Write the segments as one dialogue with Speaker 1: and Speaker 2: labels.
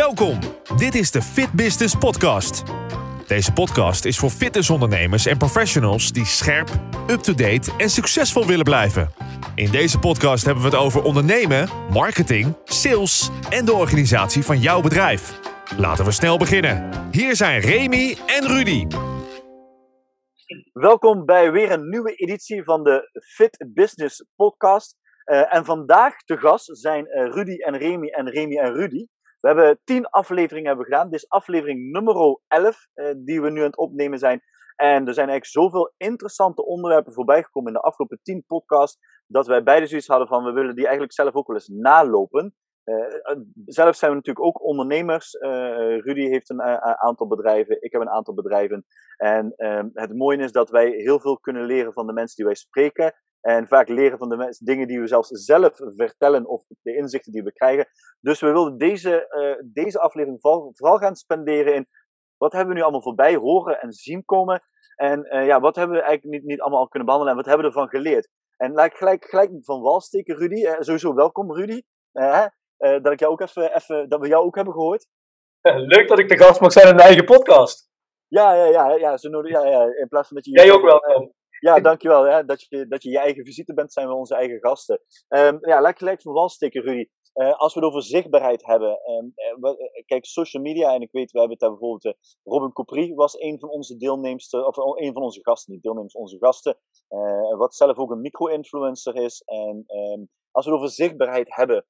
Speaker 1: Welkom. Dit is de Fit Business Podcast. Deze podcast is voor fitnessondernemers en professionals die scherp, up-to-date en succesvol willen blijven. In deze podcast hebben we het over ondernemen, marketing, sales en de organisatie van jouw bedrijf. Laten we snel beginnen. Hier zijn Remy en Rudy.
Speaker 2: Welkom bij weer een nieuwe editie van de Fit Business Podcast. Uh, en vandaag te gast zijn uh, Rudy en Remy en Remy en Rudy. We hebben tien afleveringen hebben gedaan. Dit is aflevering nummer 11 uh, die we nu aan het opnemen zijn. En er zijn eigenlijk zoveel interessante onderwerpen voorbij gekomen in de afgelopen tien podcasts. Dat wij beide zoiets hadden van we willen die eigenlijk zelf ook wel eens nalopen. zelf zijn we natuurlijk ook ondernemers. Rudy heeft een aantal bedrijven, ik heb een aantal bedrijven. En ehm, het mooie is dat wij heel veel kunnen leren van de mensen die wij spreken. En vaak leren van de mensen dingen die we zelfs zelf vertellen of de inzichten die we krijgen. Dus we wilden deze, uh, deze aflevering vooral, vooral, gaan spenderen in wat hebben we nu allemaal voorbij horen en zien komen. En uh, ja, wat hebben we eigenlijk niet, niet allemaal al kunnen behandelen en wat hebben we ervan geleerd. En laat ik gelijk, gelijk van wal steken, Rudy. Uh, sowieso welkom, Rudy. dat, ik jou ook even, even, dat we jou ook hebben gehoord.
Speaker 3: Leuk dat ik de gast mag zijn in de eigen podcast.
Speaker 2: Ja, ja, ja, ja, zo nodig, ja, ja, in plaats van dat je...
Speaker 3: Jij ook welkom.
Speaker 2: Ja, dankjewel. Hè, dat, je, dat je je eigen visite bent, zijn we onze eigen gasten. Um, ja, laat gelijk van wal steken, Rudy. Uh, als we het over zichtbaarheid hebben. Um, uh, kijk, social media, en ik weet, we hebben het daar bijvoorbeeld. Uh, Robin Copri was een van onze deelnemers, of een van onze gasten, niet deelnemers, onze gasten. wat zelf ook een micro-influencer is. En um, als we het over zichtbaarheid hebben,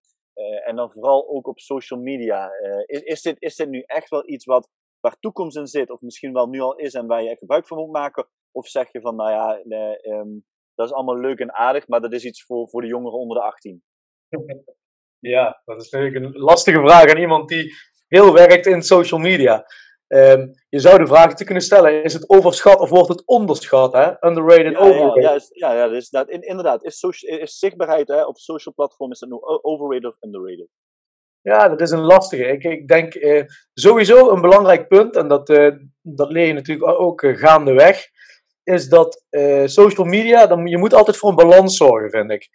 Speaker 2: en dan vooral ook op social media, is, is, dit, is dit nu echt wel iets wat, waar toekomst in zit, of misschien wel nu al is en waar je gebruik van moet maken? Of zeg je van, nou ja, nee, um, dat is allemaal leuk en aardig, maar dat is iets voor, voor de jongeren onder de 18?
Speaker 3: Ja, dat is natuurlijk een lastige vraag aan iemand die heel werkt in social media. Um, je zou de vraag te kunnen stellen: is het overschat of wordt het onderschat? Hè? Underrated,
Speaker 2: ja,
Speaker 3: overrated.
Speaker 2: Ja, ja, ja, dus dat, inderdaad. Is, social, is zichtbaarheid hè, op social platform is dat nu overrated of underrated?
Speaker 3: Ja, dat is een lastige. Ik, ik denk eh, sowieso een belangrijk punt, en dat, eh, dat leer je natuurlijk ook uh, gaandeweg is dat uh, social media, dan, je moet altijd voor een balans zorgen, vind ik.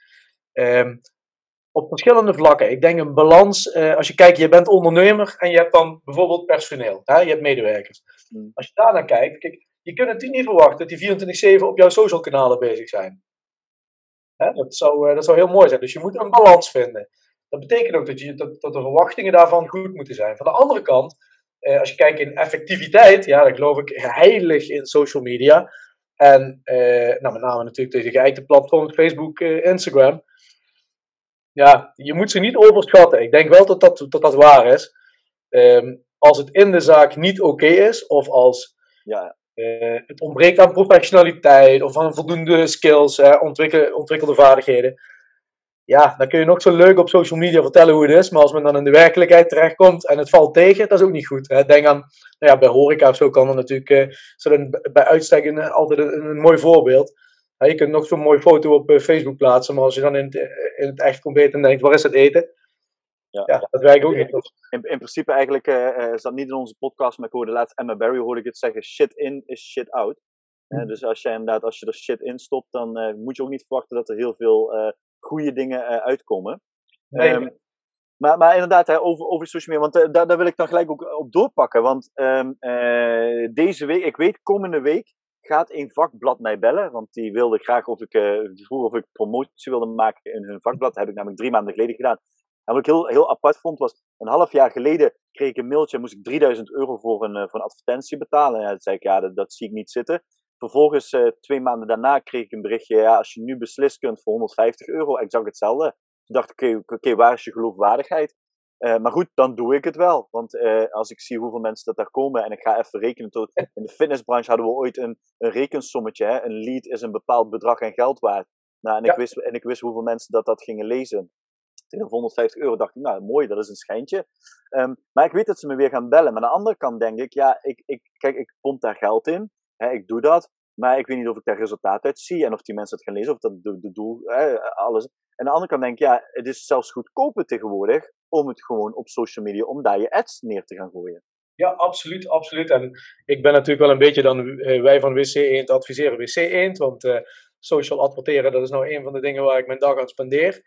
Speaker 3: Um, op verschillende vlakken. Ik denk een balans, uh, als je kijkt, je bent ondernemer en je hebt dan bijvoorbeeld personeel, hè? je hebt medewerkers. Mm. Als je daar naar kijkt, kijk, je kunt natuurlijk niet verwachten dat die 24-7 op jouw social kanalen bezig zijn. Hè? Dat, zou, uh, dat zou heel mooi zijn. Dus je moet een balans vinden. Dat betekent ook dat, je, dat, dat de verwachtingen daarvan goed moeten zijn. Van de andere kant, als je kijkt in effectiviteit, ja, dan geloof ik heilig in social media. En uh, nou, met name natuurlijk deze geëikte platforms, Facebook, uh, Instagram. Ja, je moet ze niet overschatten. Ik denk wel dat dat, dat, dat waar is. Um, als het in de zaak niet oké okay is, of als ja. uh, het ontbreekt aan professionaliteit, of aan voldoende skills, ontwikkel, ontwikkelde vaardigheden, ja, dan kun je nog zo leuk op social media vertellen hoe het is, maar als men dan in de werkelijkheid terechtkomt en het valt tegen, dat is ook niet goed. Hè? Denk aan, nou ja, bij horeca of zo kan er natuurlijk, uh, zo bij uitstek een, altijd een, een, mooi voorbeeld. Ja, je kunt nog zo'n mooie foto op uh, Facebook plaatsen, maar als je dan in het, in het echt komt eten en denkt, waar is het eten? Ja, ja dat werkt ook niet.
Speaker 2: In, in principe eigenlijk uh, is dat niet in onze podcast, maar ik hoorde laatst Emma Barry hoorde ik het zeggen, shit in is shit out. Mm. dus als je inderdaad, als je er shit in stopt, dan moet je ook niet verwachten dat er heel veel goede dingen uh, uitkomen. Nee. Um, maar, maar inderdaad, hè, over, over social media, want uh, daar, daar wil ik dan gelijk ook op doorpakken. Want um, uh, deze week, ik weet, komende week gaat een vakblad mij bellen. Want die wilde graag of ik, die vroeg of ik promotie wilde maken in hun vakblad. Dat heb ik namelijk drie maanden geleden gedaan. En wat ik heel, heel apart vond was, een half jaar geleden kreeg ik een mailtje en moest ik 3000 euro voor een, voor een advertentie betalen. En ja, zei ik, ja, dat, dat zie ik niet zitten. Vervolgens, uh, twee maanden daarna, kreeg ik een berichtje. Ja, als je nu beslist kunt voor 150 euro, exact hetzelfde. Toen dacht ik, oké, okay, okay, waar is je geloofwaardigheid? Uh, maar goed, dan doe ik het wel. Want uh, als ik zie hoeveel mensen dat daar komen en ik ga even rekenen. Tot, in de fitnessbranche hadden we ooit een, een rekensommetje. Hè? Een lead is een bepaald bedrag en geld waard. Nou, en, ja. ik wist, en ik wist hoeveel mensen dat, dat gingen lezen. Tegen 150 euro dacht ik, nou mooi, dat is een schijntje. Um, maar ik weet dat ze me weer gaan bellen. Maar aan de andere kant denk ik, ja, ik, ik, kijk, ik pomp daar geld in. Hè, ik doe dat. Maar ik weet niet of ik daar resultaat uit zie en of die mensen het gaan lezen, of dat de, de doel, hè, alles. En aan de andere kant denk ik, ja, het is zelfs goedkoper tegenwoordig om het gewoon op social media, om daar je ads neer te gaan gooien.
Speaker 3: Ja, absoluut, absoluut. En ik ben natuurlijk wel een beetje dan, wij van WC Eend adviseren WC Eend, want uh, social adverteren, dat is nou een van de dingen waar ik mijn dag aan spendeer.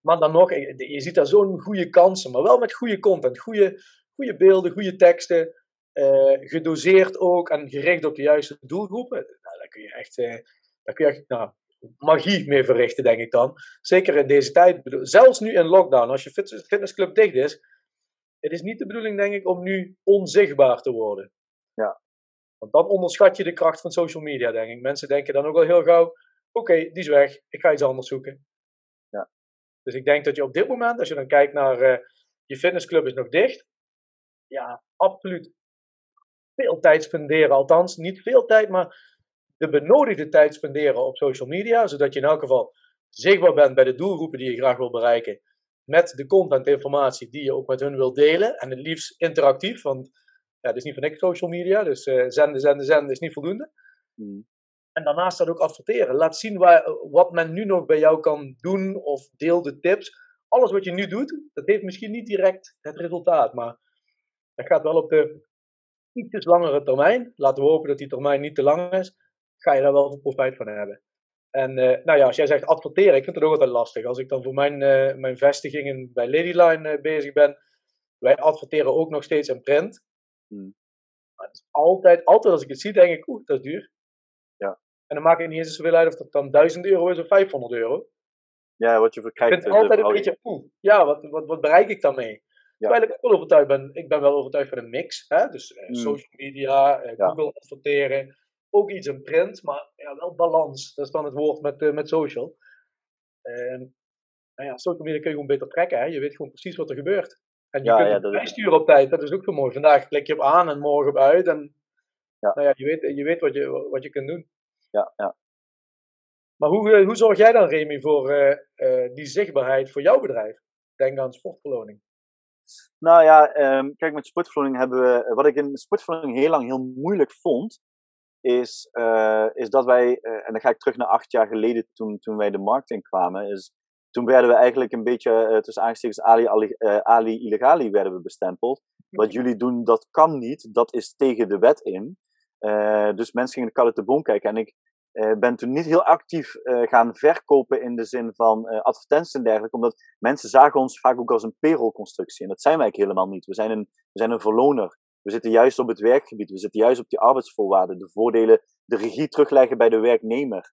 Speaker 3: maar dan nog, je ziet daar zo'n goede kansen, maar wel met goede content, goede, goede beelden, goede teksten. Gedoseerd ook en gericht op de juiste doelgroepen. Nou, daar kun je echt, daar kun je echt nou, magie mee verrichten, denk ik dan. Zeker in deze tijd. Zelfs nu in lockdown, als je fitnessclub dicht is. Het is niet de bedoeling, denk ik, om nu onzichtbaar te worden.
Speaker 2: Ja.
Speaker 3: Want dan onderschat je de kracht van social media, denk ik. Mensen denken dan ook wel heel gauw: oké, die is weg, ik ga iets anders zoeken.
Speaker 2: Ja.
Speaker 3: Dus ik denk dat je op dit moment, als je dan kijkt naar uh, je fitnessclub is nog dicht. Ja, absoluut veel tijd spenderen. Althans, niet veel tijd, maar de benodigde tijd spenderen op social media, zodat je in elk geval zichtbaar bent bij de doelgroepen die je graag wil bereiken, met de content informatie die je ook met hun wil delen, en het liefst interactief, want ja, het is niet van niks social media, dus uh, zenden, zenden, zenden is niet voldoende.
Speaker 2: Hmm.
Speaker 3: En daarnaast dat ook adverteren. Laat zien waar, wat men nu nog bij jou kan doen, of deel de tips. Alles wat je nu doet, dat heeft misschien niet direct het resultaat, maar dat gaat wel op de iets langere termijn. Laten we hopen dat die termijn niet te lang is ga je daar wel profijt van hebben. En uh, nou ja, als jij zegt adverteren, ik vind het ook altijd lastig. Als ik dan voor mijn, uh, mijn vestigingen bij Ladyline uh, bezig ben, wij adverteren ook nog steeds in print.
Speaker 2: Hmm.
Speaker 3: Maar het is altijd, altijd als ik het zie, denk ik, oeh, dat is duur.
Speaker 2: Ja.
Speaker 3: En dan maakt het niet eens zoveel uit of dat dan 1000 euro is of 500 euro.
Speaker 2: Ja, wat je verkrijgt.
Speaker 3: Ik vind altijd een beetje, oeh, ja, wat, wat, wat bereik ik daarmee? Ja. Terwijl ik ook wel overtuigd ben, ik ben wel overtuigd van een mix. Hè? Dus hmm. social media, Google adverteren, ook iets in print, maar ja, wel balans. Dat is dan het woord met, uh, met social. En nou ja, social media kun je gewoon beter trekken. Hè? Je weet gewoon precies wat er gebeurt. En je
Speaker 2: ja,
Speaker 3: kunt
Speaker 2: ja,
Speaker 3: het bijsturen op tijd. Dat is ook zo mooi. Vandaag klik je op aan en morgen op uit. En
Speaker 2: ja.
Speaker 3: Nou ja, je weet, je weet wat, je, wat je kunt doen.
Speaker 2: Ja, ja.
Speaker 3: Maar hoe, eh, hoe zorg jij dan, Remy, voor uh, uh, die zichtbaarheid voor jouw bedrijf? Denk aan sportverloning.
Speaker 2: Nou ja, um, kijk, met sportverloning hebben we. Wat ik in sportverloning heel lang heel moeilijk vond, is, uh, is dat wij, uh, en dan ga ik terug naar acht jaar geleden toen, toen wij de markt in kwamen, is, toen werden we eigenlijk een beetje uh, tussen aangestekens Ali, Ali, Ali Illegali werden we bestempeld. Wat jullie doen, dat kan niet, dat is tegen de wet in. dus mensen gingen de de boom kijken en ik ben toen niet heel actief gaan verkopen in de zin van advertenties en dergelijke, omdat mensen zagen ons vaak ook als een payroll-constructie. En dat zijn wij eigenlijk helemaal niet. We zijn een, we zijn een verloner. We zitten juist op het werkgebied, we zitten juist op die arbeidsvoorwaarden, de voordelen, de regie terugleggen bij de werknemer.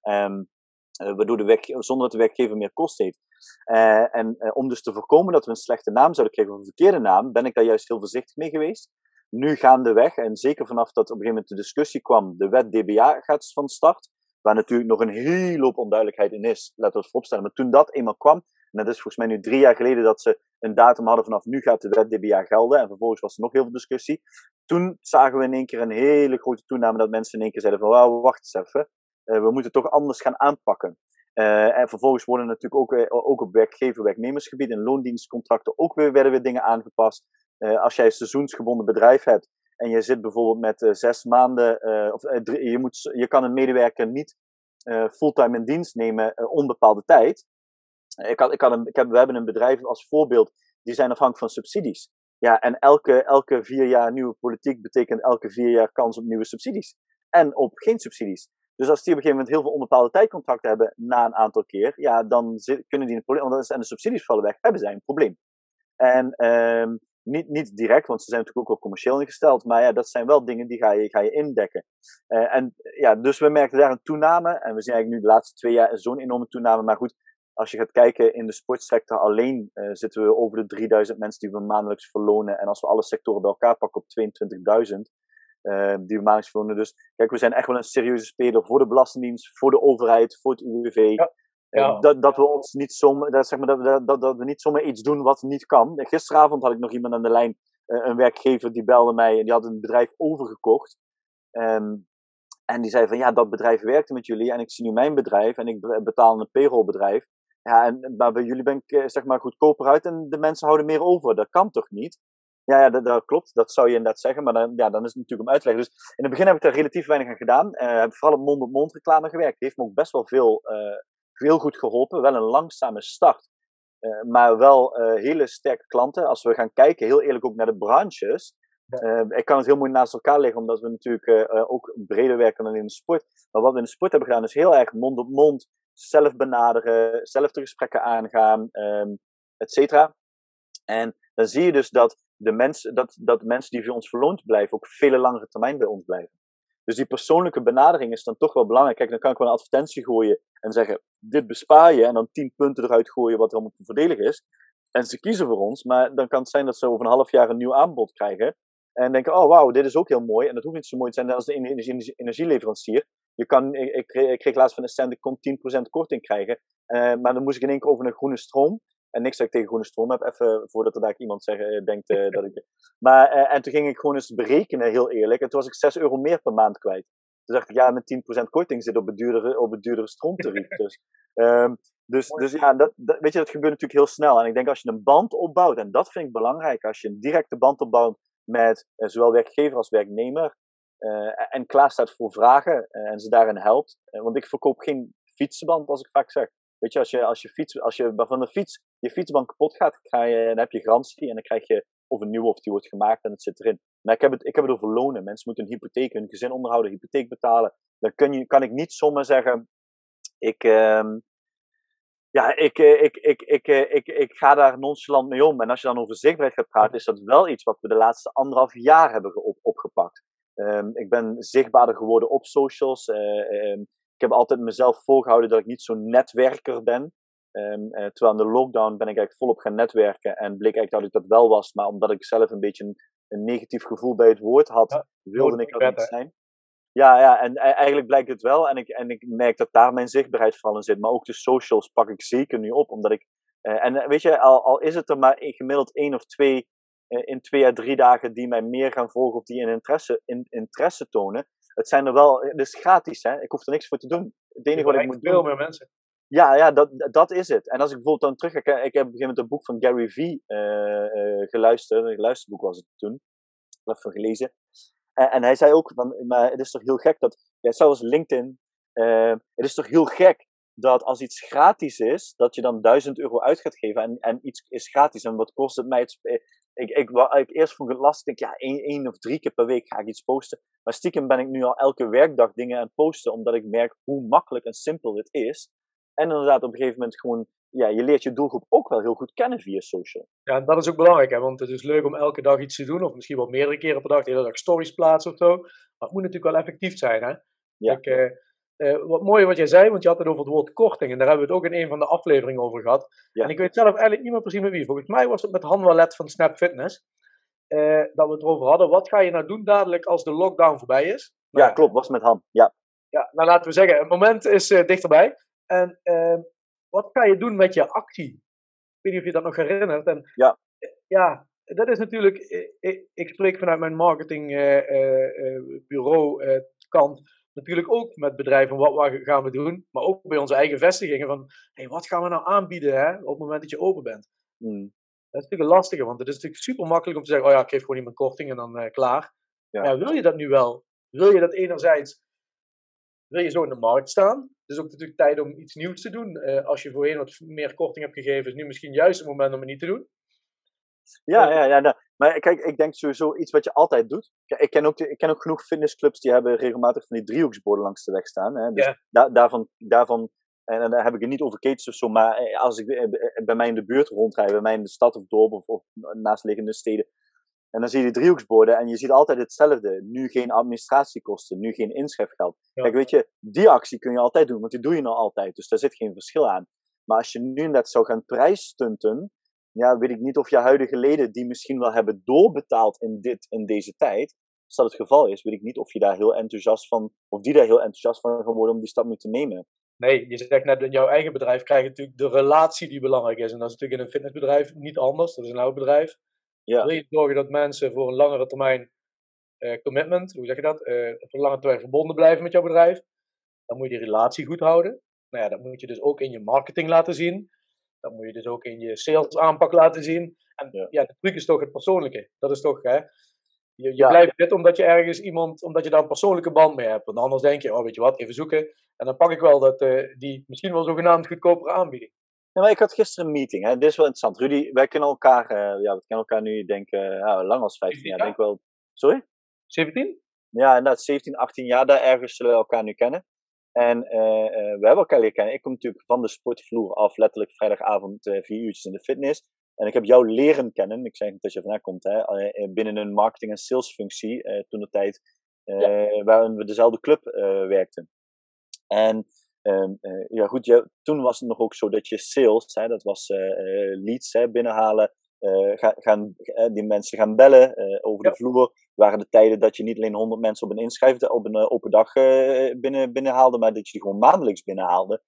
Speaker 2: Uh, waardoor de werk, zonder dat de werkgever meer kost heeft. Uh, en uh, om dus te voorkomen dat we een slechte naam zouden krijgen, of een verkeerde naam, ben ik daar juist heel voorzichtig mee geweest. Nu gaandeweg, en zeker vanaf dat op een gegeven moment de discussie kwam, de wet DBA gaat van start, waar natuurlijk nog een hele hoop onduidelijkheid in is, laten we het vooropstellen. Maar toen dat eenmaal kwam, en dat is volgens mij nu drie jaar geleden dat ze een datum hadden vanaf nu gaat de wet DBA gelden. En vervolgens was er nog heel veel discussie. Toen zagen we in één keer een hele grote toename dat mensen in één keer zeiden van wauw, wacht eens even. Uh, we moeten toch anders gaan aanpakken. Uh, en vervolgens worden natuurlijk ook, uh, ook op werkgever-werknemersgebied in loondienstcontracten ook weer, werden weer dingen aangepast. als jij een seizoensgebonden bedrijf hebt en je zit bijvoorbeeld met zes maanden, of drie, je, moet, je kan een medewerker niet fulltime in dienst nemen onbepaalde tijd. Ik ik een, ik heb, we hebben een bedrijf als voorbeeld, die zijn afhankelijk van subsidies. Ja, en elke, elke vier jaar nieuwe politiek betekent elke vier jaar kans op nieuwe subsidies. En op geen subsidies. Dus als die op een gegeven moment heel veel onbepaalde tijdcontracten hebben na een aantal keer, ja, dan kunnen die een probleem, want en de subsidies vallen weg, hebben zij een probleem. En um, niet, niet direct, want ze zijn natuurlijk ook wel commercieel ingesteld, maar ja, dat zijn wel dingen die ga je, ga je indekken. Uh, en ja, dus we merkten daar een toename, en we zien eigenlijk nu de laatste twee jaar zo'n enorme toename, maar goed, als je gaat kijken in de sportsector alleen, uh, zitten we over de 3000 mensen die we maandelijks verlonen. En als we alle sectoren bij elkaar pakken op 22.000 uh, die we maandelijks verlonen. Dus kijk, we zijn echt wel een serieuze speler voor de Belastingdienst, voor de overheid, voor het UWV.
Speaker 3: Ja.
Speaker 2: Dat, dat we ons niet zomaar, dat, zeg maar, dat, dat, dat we niet zomaar iets doen wat niet kan. Gisteravond had ik nog iemand aan de lijn, uh, een werkgever die belde mij en die had een bedrijf overgekocht. Um, en die zei van ja, dat bedrijf werkte met jullie en ik zie nu mijn bedrijf en ik betaal een payrollbedrijf. Ja, en, maar bij jullie ben ik eh, zeg maar goedkoper uit en de mensen houden meer over. Dat kan toch niet? Ja, ja dat, klopt. Dat zou je inderdaad zeggen. Maar dan, ja, dan is het natuurlijk om uit te leggen. Dus in het begin heb ik daar relatief weinig aan gedaan. Uh, heb vooral op mond-op-mond reclame gewerkt. Heeft me ook best wel veel, veel goed geholpen. Wel een langzame start. Uh, maar wel hele sterke klanten. Als we gaan kijken, heel eerlijk ook naar de branches. Ja. ik kan het heel mooi naast elkaar leggen, omdat we natuurlijk ook breder werken dan in de sport. Maar wat we in de sport hebben gedaan, is heel erg mond-op-mond zelf benaderen, zelf de gesprekken aangaan, um, et cetera. En dan zie je dus dat de mensen, dat, dat mensen die voor ons verloond blijven, ook vele langere termijn bij ons blijven. Dus die persoonlijke benadering is dan toch wel belangrijk. Kijk, dan kan ik wel een advertentie gooien en zeggen: dit bespaar je, en dan tien punten eruit gooien wat er allemaal voordelig is. En ze kiezen voor ons, maar dan kan het zijn dat ze over een half jaar een nieuw aanbod krijgen. En denken: oh wauw, dit is ook heel mooi. En dat hoeft niet zo mooi te zijn als de energie, energieleverancier. Je kan, ik, ik, kreeg laatst van de stand, ik kon 10% korting krijgen. Uh, maar dan moest ik in één keer over een groene stroom. En niks dat ik tegen groene stroom heb, even voordat er daar iemand zeg, eh, denkt uh, dat ik. Maar, uh, en toen ging ik gewoon eens berekenen, heel eerlijk. En toen was ik 6 euro meer per maand kwijt. Toen dacht ik, ja, met 10% korting zit op het duurdere, op het duurdere stroomtarief. Dus, um, dus, dus ja, dat, dat, weet je, dat gebeurt natuurlijk heel snel. En ik denk als je een band opbouwt, en dat vind ik belangrijk, als je een directe band opbouwt met zowel werkgever als werknemer. en klaar staat voor vragen en ze daarin helpt. want ik verkoop geen fietsenband, als ik vaak zeg. Weet je, als je, als je, fiets, als je van de fiets je fietsband kapot gaat, dan heb je garantie en dan krijg je of een nieuwe of die wordt gemaakt en het zit erin. Maar ik heb het, ik heb het over lonen. Mensen moeten een hypotheek, hun gezin onderhouden, hypotheek betalen. Dan kun je, kan ik niet zomaar zeggen, ik, uh, ja, ik, ik, ik, ik, ik, ik, ga daar nonchalant mee om. En als je dan over zichtbaarheid gaat praten, is dat wel iets wat we de laatste anderhalf jaar hebben op, opgepakt. Um, ik ben zichtbaarder geworden op socials. Uh, um, ik heb altijd mezelf voorgehouden dat ik niet zo'n netwerker ben. Um, uh, terwijl in de lockdown ben ik eigenlijk volop gaan netwerken en bleek eigenlijk dat ik dat wel was, maar omdat ik zelf een beetje een, een negatief gevoel bij het woord had, wilde ik dat niet zijn. Ja, ja, en eigenlijk blijkt het wel. En ik, en ik merk dat daar mijn zichtbaarheid vooral in zit. Maar ook de socials pak ik zeker nu op. Omdat ik. Uh, en weet je, al, al is het er maar gemiddeld één of twee. Uh, in twee à drie dagen die mij meer gaan volgen of die een interesse, in, interesse tonen het zijn er wel, het is gratis, hè? ik hoef er niks voor te doen. Het enige wat ik moet
Speaker 3: veel meer mensen.
Speaker 2: Ja, ja dat, dat is het. En als ik bijvoorbeeld dan terug ga, ik heb op een gegeven moment een boek van Gary Vee uh, uh, geluisterd, een luisterboek was het toen, even gelezen. En, en, hij zei ook, van, maar het is toch heel gek dat, ja, zoals LinkedIn, uh, het is toch heel gek dat als iets gratis is, dat je dan 1000 euro uit gaat geven en, en iets is gratis. En wat kost het mij? Het, ik, ik, ik, eerst vond ik het lastig. Ik denk, ja, één, één of drie keer per week ga ik iets posten. Maar stiekem ben ik nu al elke werkdag dingen aan het posten, omdat ik merk hoe makkelijk en simpel het is. En inderdaad, op een gegeven moment gewoon, ja, je leert je doelgroep ook wel heel goed kennen via social.
Speaker 3: Ja, en dat is ook belangrijk, hè, want het is leuk om elke dag iets te doen, of misschien wel meerdere keren per dag, de hele dag stories plaatsen of zo. Maar het moet natuurlijk wel effectief zijn, hè. Ja. Ik, uh, uh, wat mooi wat jij zei, want je had het over het woord korting. En daar hebben we het ook in een van de afleveringen over gehad. Ja. En ik weet zelf eigenlijk niet meer precies met wie. Volgens mij was het met Han Wallet van Snap Fitness. Uh, dat we het erover hadden. Wat ga je nou doen dadelijk als de lockdown voorbij is?
Speaker 2: Nou, ja, klopt. Was met Han. Ja.
Speaker 3: Ja, nou laten we zeggen, het moment is uh, dichterbij. En ehm, wat ga je doen met je actie? Ik weet niet of je dat nog herinnert. En,
Speaker 2: ja.
Speaker 3: Ja, dat is natuurlijk. Ik, ik spreek vanuit mijn marketingbureau kant natuurlijk ook met bedrijven wat gaan we doen, maar ook bij onze eigen vestigingen van hey, wat gaan we nou aanbieden hè, op het moment dat je open bent.
Speaker 2: Hmm.
Speaker 3: Dat is natuurlijk een lastige, want het is natuurlijk super makkelijk om te zeggen, oh ja, ik geef gewoon iemand korting en dan uh, klaar. Ja. ja. wil je dat nu wel? Wil je dat enerzijds, wil je zo in de markt staan? Het is ook natuurlijk tijd om iets nieuws te doen. Uh, als je voorheen wat meer korting hebt gegeven, is nu misschien juist het moment om het niet te doen.
Speaker 2: Ja, ja, ja. Nou, maar kijk, ik denk sowieso iets wat je altijd doet. Ik ken ook, ik ken ook genoeg fitnessclubs die hebben regelmatig van die driehoeksborden langs de weg staan. Hè. Dus da daarvan, daarvan, en dan heb ik het niet over ketens of zo, maar eh, als ik eh, eh, bij mij in de buurt rondrijd, bij mij in de stad of dorp of, of naastliggende steden, en dan zie je die driehoeksborden en je ziet altijd hetzelfde. Nu geen administratiekosten, nu geen inschrijfgeld. Kijk, weet je, die actie kun je altijd doen, want die doe je nou altijd. Dus daar zit geen verschil aan. Maar als je nu net zou gaan prijsstunten, ja, weet ik niet of je huidige leden die misschien wel hebben doorbetaald in, dit, in deze tijd, als dat het geval is, weet ik niet of je daar heel enthousiast van, of die daar heel enthousiast van gaan worden om die stap nu te nemen.
Speaker 3: Nee, je zegt net, in jouw eigen bedrijf krijg je natuurlijk de relatie die belangrijk is. En dat is natuurlijk in een fitnessbedrijf niet anders. Dat is een oud bedrijf. Ja. Wil je zorgen dat mensen voor een langere termijn uh, commitment, hoe zeg je dat, uh, voor een langere termijn verbonden blijven met jouw bedrijf, dan moet je die relatie goed houden. Nou ja, dat moet je dus ook in je marketing laten zien. Dat moet je dus ook in je sales aanpak laten zien. En ja, de truc is toch het persoonlijke. Dat is toch, hè, je, je blijft dit omdat je ergens iemand, omdat je daar een persoonlijke band mee hebt. Want anders denk je, oh weet je wat, even zoeken. En dan pak ik wel dat, uh, die misschien wel zogenaamd goedkopere aanbieding.
Speaker 2: Ja, maar ik had gisteren een meeting. Hè. Dit is wel interessant. Rudy, wij kennen elkaar, uh, ja, we kennen elkaar nu, denk ik, uh, lang als 15 jaar. Denk wel. Sorry?
Speaker 3: 17?
Speaker 2: Ja, inderdaad, 17, 18 jaar. Daar ergens zullen we elkaar nu kennen. En we hebben elkaar leren kennen. Ik kom natuurlijk van de sportvloer af, letterlijk vrijdagavond vier uurtjes in de fitness. En ik heb jou leren kennen, ik zeg niet dat je vandaan komt, hè, binnen een marketing- en salesfunctie toen de tijd, ja. waarin we dezelfde club werkten. En Um, uh, ja, goed, je, toen was het nog ook zo dat je sales, hè, dat was uh, leads hè, binnenhalen, ga, gaan, die mensen gaan bellen over de vloer. waren de tijden dat je niet alleen 100 mensen op een inschrijven op een open dag binnen, binnenhaalde, maar dat je die gewoon maandelijks binnenhaalde.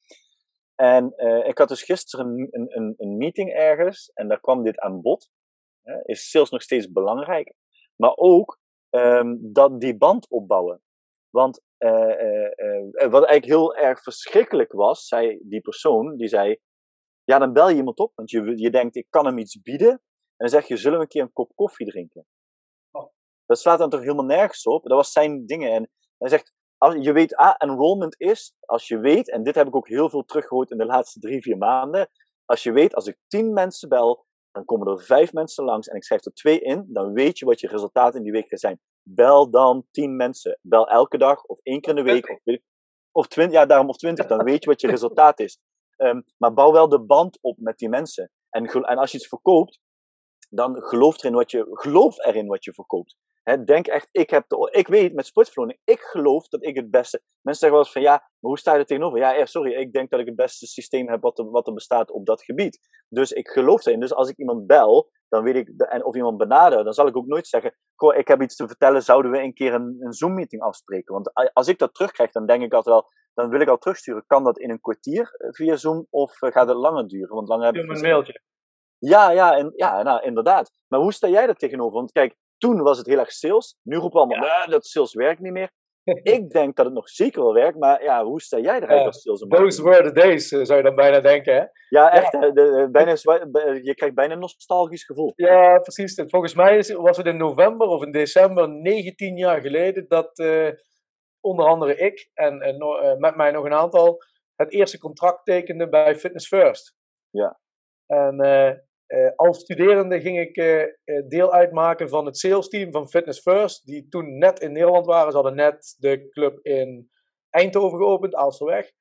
Speaker 2: En ik had dus gisteren een, een, een, meeting ergens en daar kwam dit aan bod. is sales nog steeds belangrijk? Maar ook um, dat die band opbouwen. Want uh, uh, wat eigenlijk heel erg verschrikkelijk was, zei die persoon, die zei, ja dan bel je iemand op, want je, je denkt ik kan hem iets bieden. En dan zeg je, zullen we een keer een kop koffie drinken? Oh. Dat slaat dan toch helemaal nergens op? Dat was zijn dingen. En hij zegt, als je weet, ah, enrollment is, als je weet, en dit heb ik ook heel veel teruggehoord in de laatste drie, vier maanden, als je weet, als ik tien mensen bel, dan komen er vijf mensen langs en ik schrijf er twee in, dan weet je wat je resultaten in die week gaan zijn. Bel dan tien mensen. Bel elke dag of één keer in de week. Of, of twintig, ja, daarom of twintig. Dan weet je wat je resultaat is. Um, maar bouw wel de band op met die mensen. En, en als je iets verkoopt, dan geloof erin wat je, geloof erin wat je verkoopt denk echt, ik, heb de, ik weet met sportverloning, ik geloof dat ik het beste. Mensen zeggen wel eens van ja, maar hoe sta je er tegenover? Ja, sorry, ik denk dat ik het beste systeem heb wat er, wat er bestaat op dat gebied. Dus ik geloof erin. Dus als ik iemand bel, dan weet ik, en of iemand benader, dan zal ik ook nooit zeggen: ik heb iets te vertellen, zouden we een keer een, een Zoom-meeting afspreken? Want als ik dat terugkrijg, dan denk ik altijd wel, dan wil ik al terugsturen. Kan dat in een kwartier eh, via Zoom of eh, gaat het langer duren? Want langer heb
Speaker 3: ik. een mailtje.
Speaker 2: Ja, ja, en, ja nou, inderdaad. Maar hoe sta jij er tegenover? Want kijk, toen was het heel erg sales. Nu roepen we allemaal, ja. dat sales werkt niet meer. ik denk dat het nog zeker wel werkt, maar ja, hoe sta jij eruit als sales?
Speaker 3: Those were the days, eh, zou je dan bijna denken, hè?
Speaker 2: Ja, echt. De, bijna, je krijgt bijna een nostalgisch gevoel.
Speaker 3: Ja, precies. Volgens mij was het in november of in december, 19 jaar geleden, dat uh, onder andere ik en, en uh, met mij nog een aantal het eerste contract tekenden bij Fitness First.
Speaker 2: Ja.
Speaker 3: En uh, als studerende ging ik deel uitmaken van het sales team van Fitness First, die toen net in Nederland waren. Ze hadden net de club in Eindhoven geopend, Aalsterweg.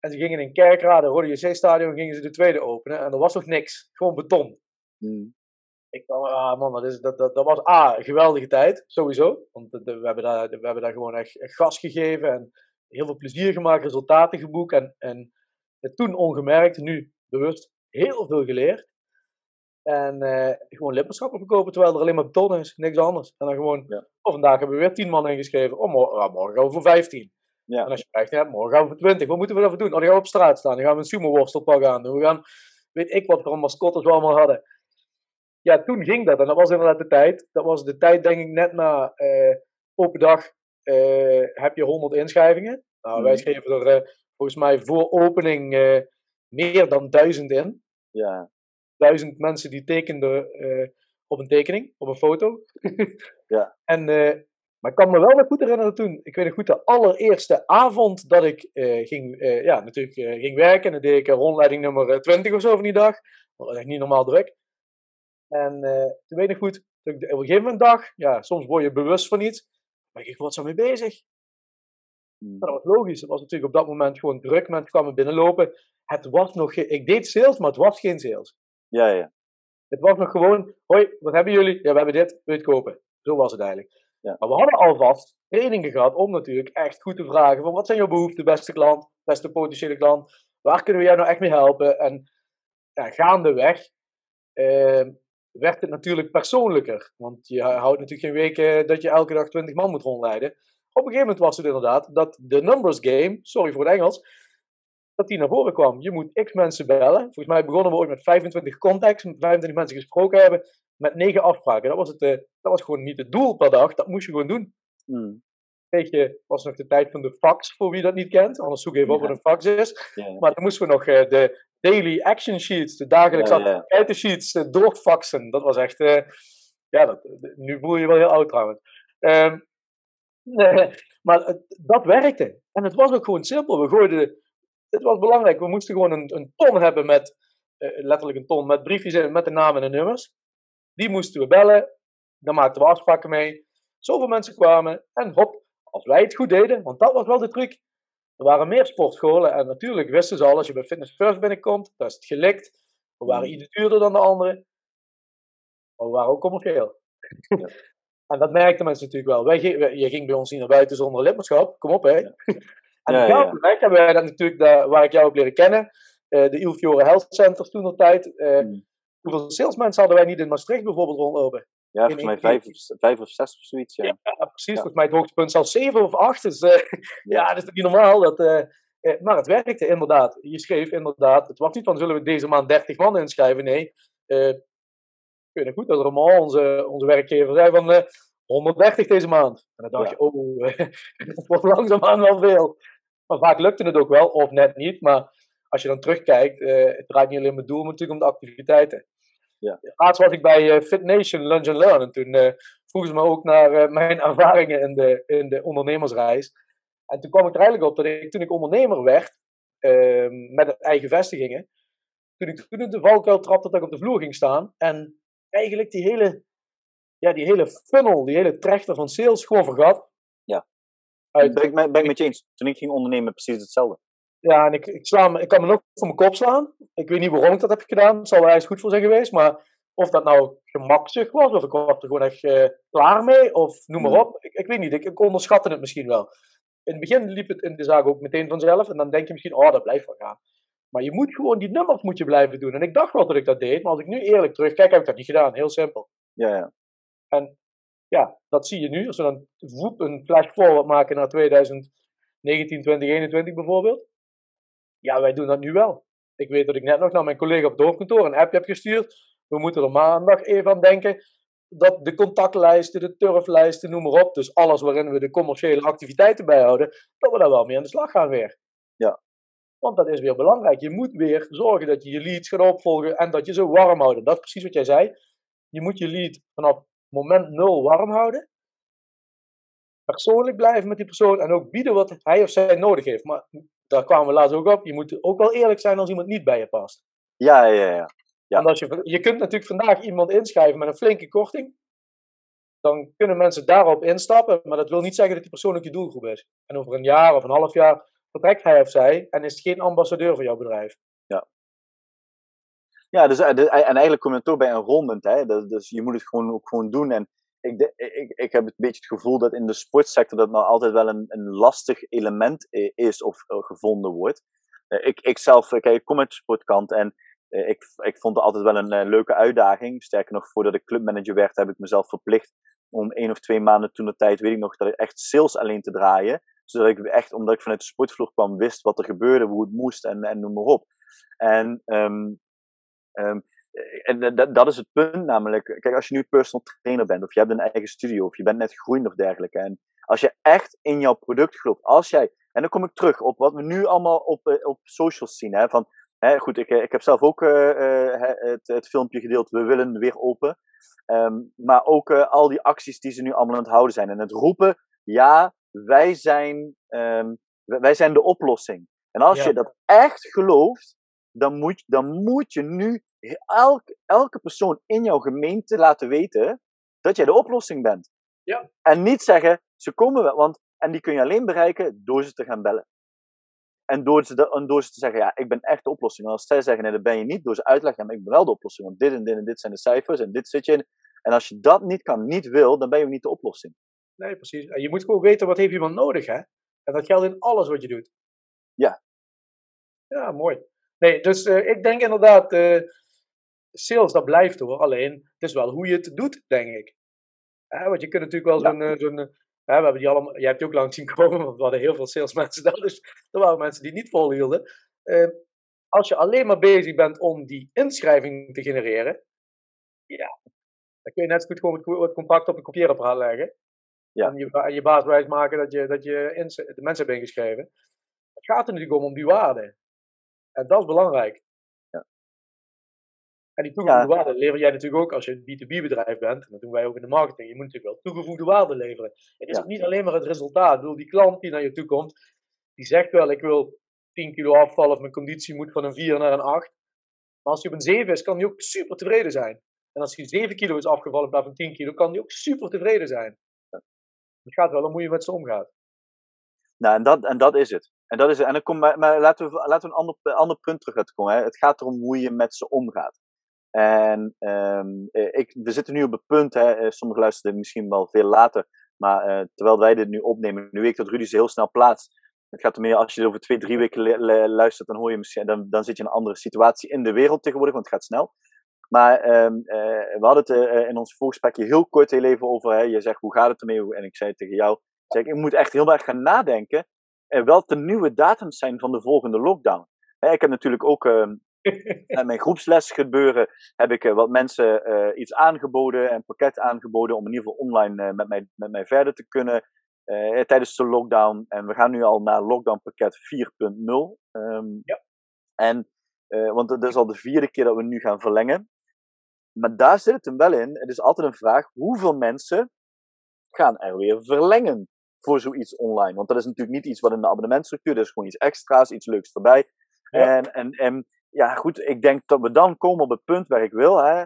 Speaker 3: En ze gingen in Kerkrade, Rode JC-stadion, gingen ze de tweede openen. En er was nog niks, gewoon beton.
Speaker 2: Hmm.
Speaker 3: Ik dacht, ah man, dat, is, dat, dat, dat was A, een geweldige tijd, sowieso. Want we, hebben daar, we hebben daar gewoon echt, echt gas gegeven en heel veel plezier gemaakt, resultaten geboekt. En, en toen ongemerkt, nu bewust heel veel geleerd. En uh, gewoon lidmaatschappen verkopen terwijl er alleen maar beton is, niks anders. En dan gewoon, ja. oh, vandaag hebben we weer 10 man ingeschreven. Oh, morgen, morgen gaan we voor 15. Ja. En als je krijgt, ja, morgen gaan we voor 20. Wat moeten we daarvoor doen? Oh, dan gaan we op straat staan. Dan gaan we een sumo-worstelpak aan doen. We gaan, weet ik wat voor mascottes we allemaal hadden. Ja, toen ging dat. En dat was inderdaad de tijd. Dat was de tijd, denk ik, net na uh, open dag uh, heb je 100 inschrijvingen. Nou, wij mhm. schreven er volgens mij voor opening meer dan 1000 in.
Speaker 2: Ja
Speaker 3: duizend mensen die tekenden op een tekening, op een foto.
Speaker 2: ja.
Speaker 3: En, maar ik kan me wel nog goed herinneren toen, ik weet nog goed, de allereerste avond dat ik ging, ja, natuurlijk ging werken. En dan deed ik rondleiding nummer 20 of zo van die dag. Dat was echt niet normaal druk. En toen weet ik goed, dat ik op een gegeven moment dag, ja, soms word je bewust van iets. Maar ik word zo mee bezig. Hmm. Dat was logisch. Het was natuurlijk op dat moment gewoon druk. Mensen kwamen binnenlopen. Het was nog, ik deed sales, maar het was geen sales.
Speaker 2: Ja, ja.
Speaker 3: Het was nog gewoon, hoi, wat hebben jullie? Ja, we hebben dit, wil je het kopen? Zo was het eigenlijk. Ja. Maar we hadden alvast trainingen gehad om natuurlijk echt goed te vragen van wat zijn jouw behoeften, beste klant, beste potentiële klant, waar kunnen we jou nou echt mee helpen? En ja, gaandeweg uh, werd het natuurlijk persoonlijker, want je houdt natuurlijk geen weken dat je elke dag 20 man moet rondleiden. Op een gegeven moment was het inderdaad dat de numbers game, sorry voor het Engels, dat die naar voren kwam. Je moet x mensen bellen. Volgens mij begonnen we ooit met 25 contacts, met 25 mensen gesproken hebben, met 9 afspraken. Dat was, het, uh, dat was gewoon niet het doel per dag, dat moest je gewoon doen.
Speaker 2: Hmm.
Speaker 3: Weet je, was nog de tijd van de fax, voor wie dat niet kent. Anders zoek even ja. wat een fax is. Maar dan moesten we nog uh, de daily action sheets, de dagelijkse ja, activiteitensheets, uh, doorfaxen. Dat was echt, ja, dat, nu voel je je wel heel oud trouwens. Um, maar dat werkte. En het was ook gewoon simpel. We gooiden het was belangrijk. We moesten gewoon een, een ton hebben met, uh, letterlijk een ton, met briefjes met de namen en de nummers. Die moesten we bellen. Daar maakten we afspraken mee. Zoveel mensen kwamen. En hop, als wij het goed deden, want dat was wel de truc. Er waren meer sportscholen en natuurlijk wisten ze al, als je bij Fitness First binnenkomt, dat is het gelikt. We waren iets duurder dan de anderen, maar we waren ook commercieel. en dat merkten mensen natuurlijk wel. Wij, je ging bij ons niet naar buiten zonder lidmaatschap, kom op hè. En ja, ja, ja. hebben wij dat natuurlijk, daar, waar ik jou ook leren kennen, uh, de Il Health Center toen nog tijd. Uh, mm. Hoeveel salesmensen hadden wij niet in Maastricht bijvoorbeeld rondlopen?
Speaker 2: Ja, volgens mij vijf of, vijf of zes of zoiets. Ja,
Speaker 3: ja precies. Volgens mij het hoogtepunt zelfs zeven of acht. Dus uh, ja. dat is niet normaal. Dat, maar het werkte inderdaad. Je schreef inderdaad, het was niet van zullen we deze maand 30 man inschrijven. Nee, ik goed dat Roman, onze, onze werkgever, zei van 130 deze maand. En dan dacht je, oh, het wordt langzaamaan wel veel. Maar vaak lukte het ook wel, of net niet. Maar als je dan terugkijkt, het draait niet alleen om het doel, maar natuurlijk om de activiteiten. Ja. Laatst was ik bij uh, Fit Nation Lunch and Learn. En toen uh, vroegen ze me ook naar mijn ervaringen in de, in de ondernemersreis. En toen kwam ik er eigenlijk op dat ik, toen ik ondernemer werd, ehm, met eigen vestigingen, toen ik toen in de valkuil trapte dat ik op de vloer ging staan. En eigenlijk die hele, ja, die hele funnel, die hele trechter van sales gewoon vergat.
Speaker 2: Uit... Ben, ik, ben ik met je eens. Toen ik ging ondernemen, precies hetzelfde.
Speaker 3: Ja, en ik, ik, sla me, ik kan me nog voor mijn kop slaan. Ik weet niet waarom ik dat heb gedaan. Het zal wel eens goed voor zijn geweest. Maar of dat nou gemakkelijk was, of ik was er gewoon echt uh, klaar mee, of noem maar hmm. op. Ik, ik weet niet, ik, ik, onderschatte het misschien wel. In het begin liep het in de zaak ook meteen vanzelf. En dan denk je misschien, oh, dat blijft wel gaan. Maar je moet gewoon die nummers moet je blijven doen. En ik dacht wel dat ik dat deed, maar als ik nu eerlijk terugkijk, heb ik dat niet gedaan. Heel simpel.
Speaker 2: Ja, ja.
Speaker 3: En ja, dat zie je nu. Als we dan een flash forward maken naar 2019, 2021 bijvoorbeeld. Ja, wij doen dat nu wel. Ik weet dat ik net nog naar mijn collega op het hoofdkantoor een app heb gestuurd. We moeten er maandag even aan denken dat de contactlijsten, de turflijsten, noem maar op. Dus alles waarin we de commerciële activiteiten bijhouden, dat we daar wel mee aan de slag gaan weer.
Speaker 2: Ja.
Speaker 3: Want dat is weer belangrijk. Je moet weer zorgen dat je je leads gaat opvolgen en dat je ze warm houdt. Dat is precies wat jij zei. Je moet je lead vanaf moment nul warm houden. Persoonlijk blijven met die persoon en ook bieden wat hij of zij nodig heeft. Maar daar kwamen we laatst ook op. Je moet ook wel eerlijk zijn als iemand niet bij je past.
Speaker 2: Ja, ja, ja. ja.
Speaker 3: als je, je kunt natuurlijk vandaag iemand inschrijven met een flinke korting. Dan kunnen mensen daarop instappen. Maar dat wil niet zeggen dat die persoon ook je doelgroep is. En over een jaar of een half jaar vertrekt hij of zij en is geen ambassadeur voor jouw bedrijf.
Speaker 2: Ja, dus, eh, en eigenlijk kom je toch bij enrollment. Hè? Dus, je moet het gewoon ook gewoon doen. En ik, ik, ik heb een beetje het gevoel dat in de sportsector dat nou altijd wel een, een lastig element is of uh, gevonden wordt. Uh, ik, ik zelf, kijk, ik kom uit de sportkant en ik, ik vond het altijd wel een leuke uitdaging. Sterker nog, voordat ik clubmanager werd, heb ik mezelf verplicht om één of twee maanden toen de tijd, weet ik nog, dat ik echt sales alleen te draaien. Zodat ik echt, omdat ik vanuit de sportvloer kwam, wist wat er gebeurde, hoe het moest en, en noem maar op. En um, Um, en dat, dat is het punt namelijk. Kijk, als je nu personal trainer bent, of je hebt een eigen studio, of je bent net groeiend of dergelijke. En als je echt in jouw product gelooft, als jij, en dan kom ik terug op wat we nu allemaal op, eh, op socials zien. Hè, van, hè, goed, ik, eh, ik heb zelf ook uh, het, het filmpje gedeeld, we willen weer open. Um, maar ook uh, al die acties die ze nu allemaal aan het houden zijn. En het roepen, ja, wij zijn, um, wij zijn de oplossing. En als je dat echt gelooft, dan moet, dan moet je nu elke, elke persoon in jouw gemeente laten weten dat jij de oplossing bent.
Speaker 3: Ja.
Speaker 2: En niet zeggen, ze komen wel, want, en die kun je alleen bereiken door ze te gaan bellen. En door ze, de, en door ze te zeggen, ja, ik ben echt de oplossing. En als zij zeggen, nee, dat ben je niet, door ze uit te ik ben wel de oplossing. Want dit en dit en dit zijn de cijfers en dit zit je in. En als je dat niet kan, niet wil, dan ben je niet de oplossing.
Speaker 3: Nee, precies. En je moet gewoon weten, wat heeft iemand nodig, hè? En dat geldt in alles wat je doet.
Speaker 2: Ja.
Speaker 3: Ja, mooi. Nee, dus uh, ik denk inderdaad, uh, sales dat blijft hoor. Alleen, het is wel hoe je het doet, denk ik. Want je kunt natuurlijk wel zo'n. Ja. zo'n we hebben die allemaal, jij hebt die ook lang zien komen, want we hadden heel veel salesmensen daar. Dus er waren mensen die niet volhielden. Uh, als je alleen maar bezig bent om die inschrijving te genereren, ja, dan kun je net zo goed gewoon het, contract op een kopieerapparaat leggen. Ja. En, je, en je baas wijs maken dat je, dat je de mensen hebt ingeschreven. Het gaat er natuurlijk om, om die waarde. En dat is belangrijk. En die toegevoegde waarde lever jij natuurlijk ook als je een B2B-bedrijf bent. En dat doen wij ook in de marketing. Je moet natuurlijk wel toegevoegde waarde leveren. Het is ja. niet alleen maar het resultaat. Ik bedoel, die klant die naar je toe komt, die zegt wel: Ik wil 10 kilo afvallen of mijn conditie moet van een 4 naar een 8. Maar als hij op een 7 is, kan hij ook super tevreden zijn. En als hij 7 kilo is afgevallen in plaats van 10 kilo, kan hij ook super tevreden zijn. Het gaat wel om hoe je met ze omgaat.
Speaker 2: Nou, en dat, en dat is het. En, dat is, en dan kom, maar, maar laten we, laten we een ander, ander punt terug uitkomen. Hè. Het gaat erom hoe je met ze omgaat. En um, ik, we zitten nu op het punt, hè, eh, sommigen luisteren misschien wel veel later, maar uh, terwijl wij dit nu opnemen, nu weet ik dat Rudy ze heel snel plaatst. Het gaat er meer, als je over twee, drie weken luistert, dan hoor je misschien, dan, dan zit je in een andere situatie in de wereld tegenwoordig, want het gaat snel. Maar uh, we hadden het in ons voorgesprekje heel kort even over, hè, je zegt hoe gaat het ermee, en ik zei tegen jou, zeg, ik moet echt heel erg gaan nadenken uh, welke nieuwe datums zijn van de volgende lockdown. ik heb natuurlijk ook uh, met mijn groepsles gebeuren, heb ik uh, wat mensen uh, iets aangeboden, een pakket aangeboden om in ieder geval online met, mij, met mij verder te kunnen tijdens de lockdown. En we gaan nu al naar lockdown pakket 4.0. Um, ja. En, want het is al de vierde keer dat we nu gaan verlengen. Maar daar zit het hem wel in. Het is altijd een vraag: hoeveel mensen gaan er weer verlengen? voor zoiets online. Want dat is natuurlijk niet iets wat in de abonnementstructuur, dat is gewoon iets extra's, iets leuks erbij. En, en, en ja, goed, ik denk dat we dan komen op het punt waar ik wil. Hè.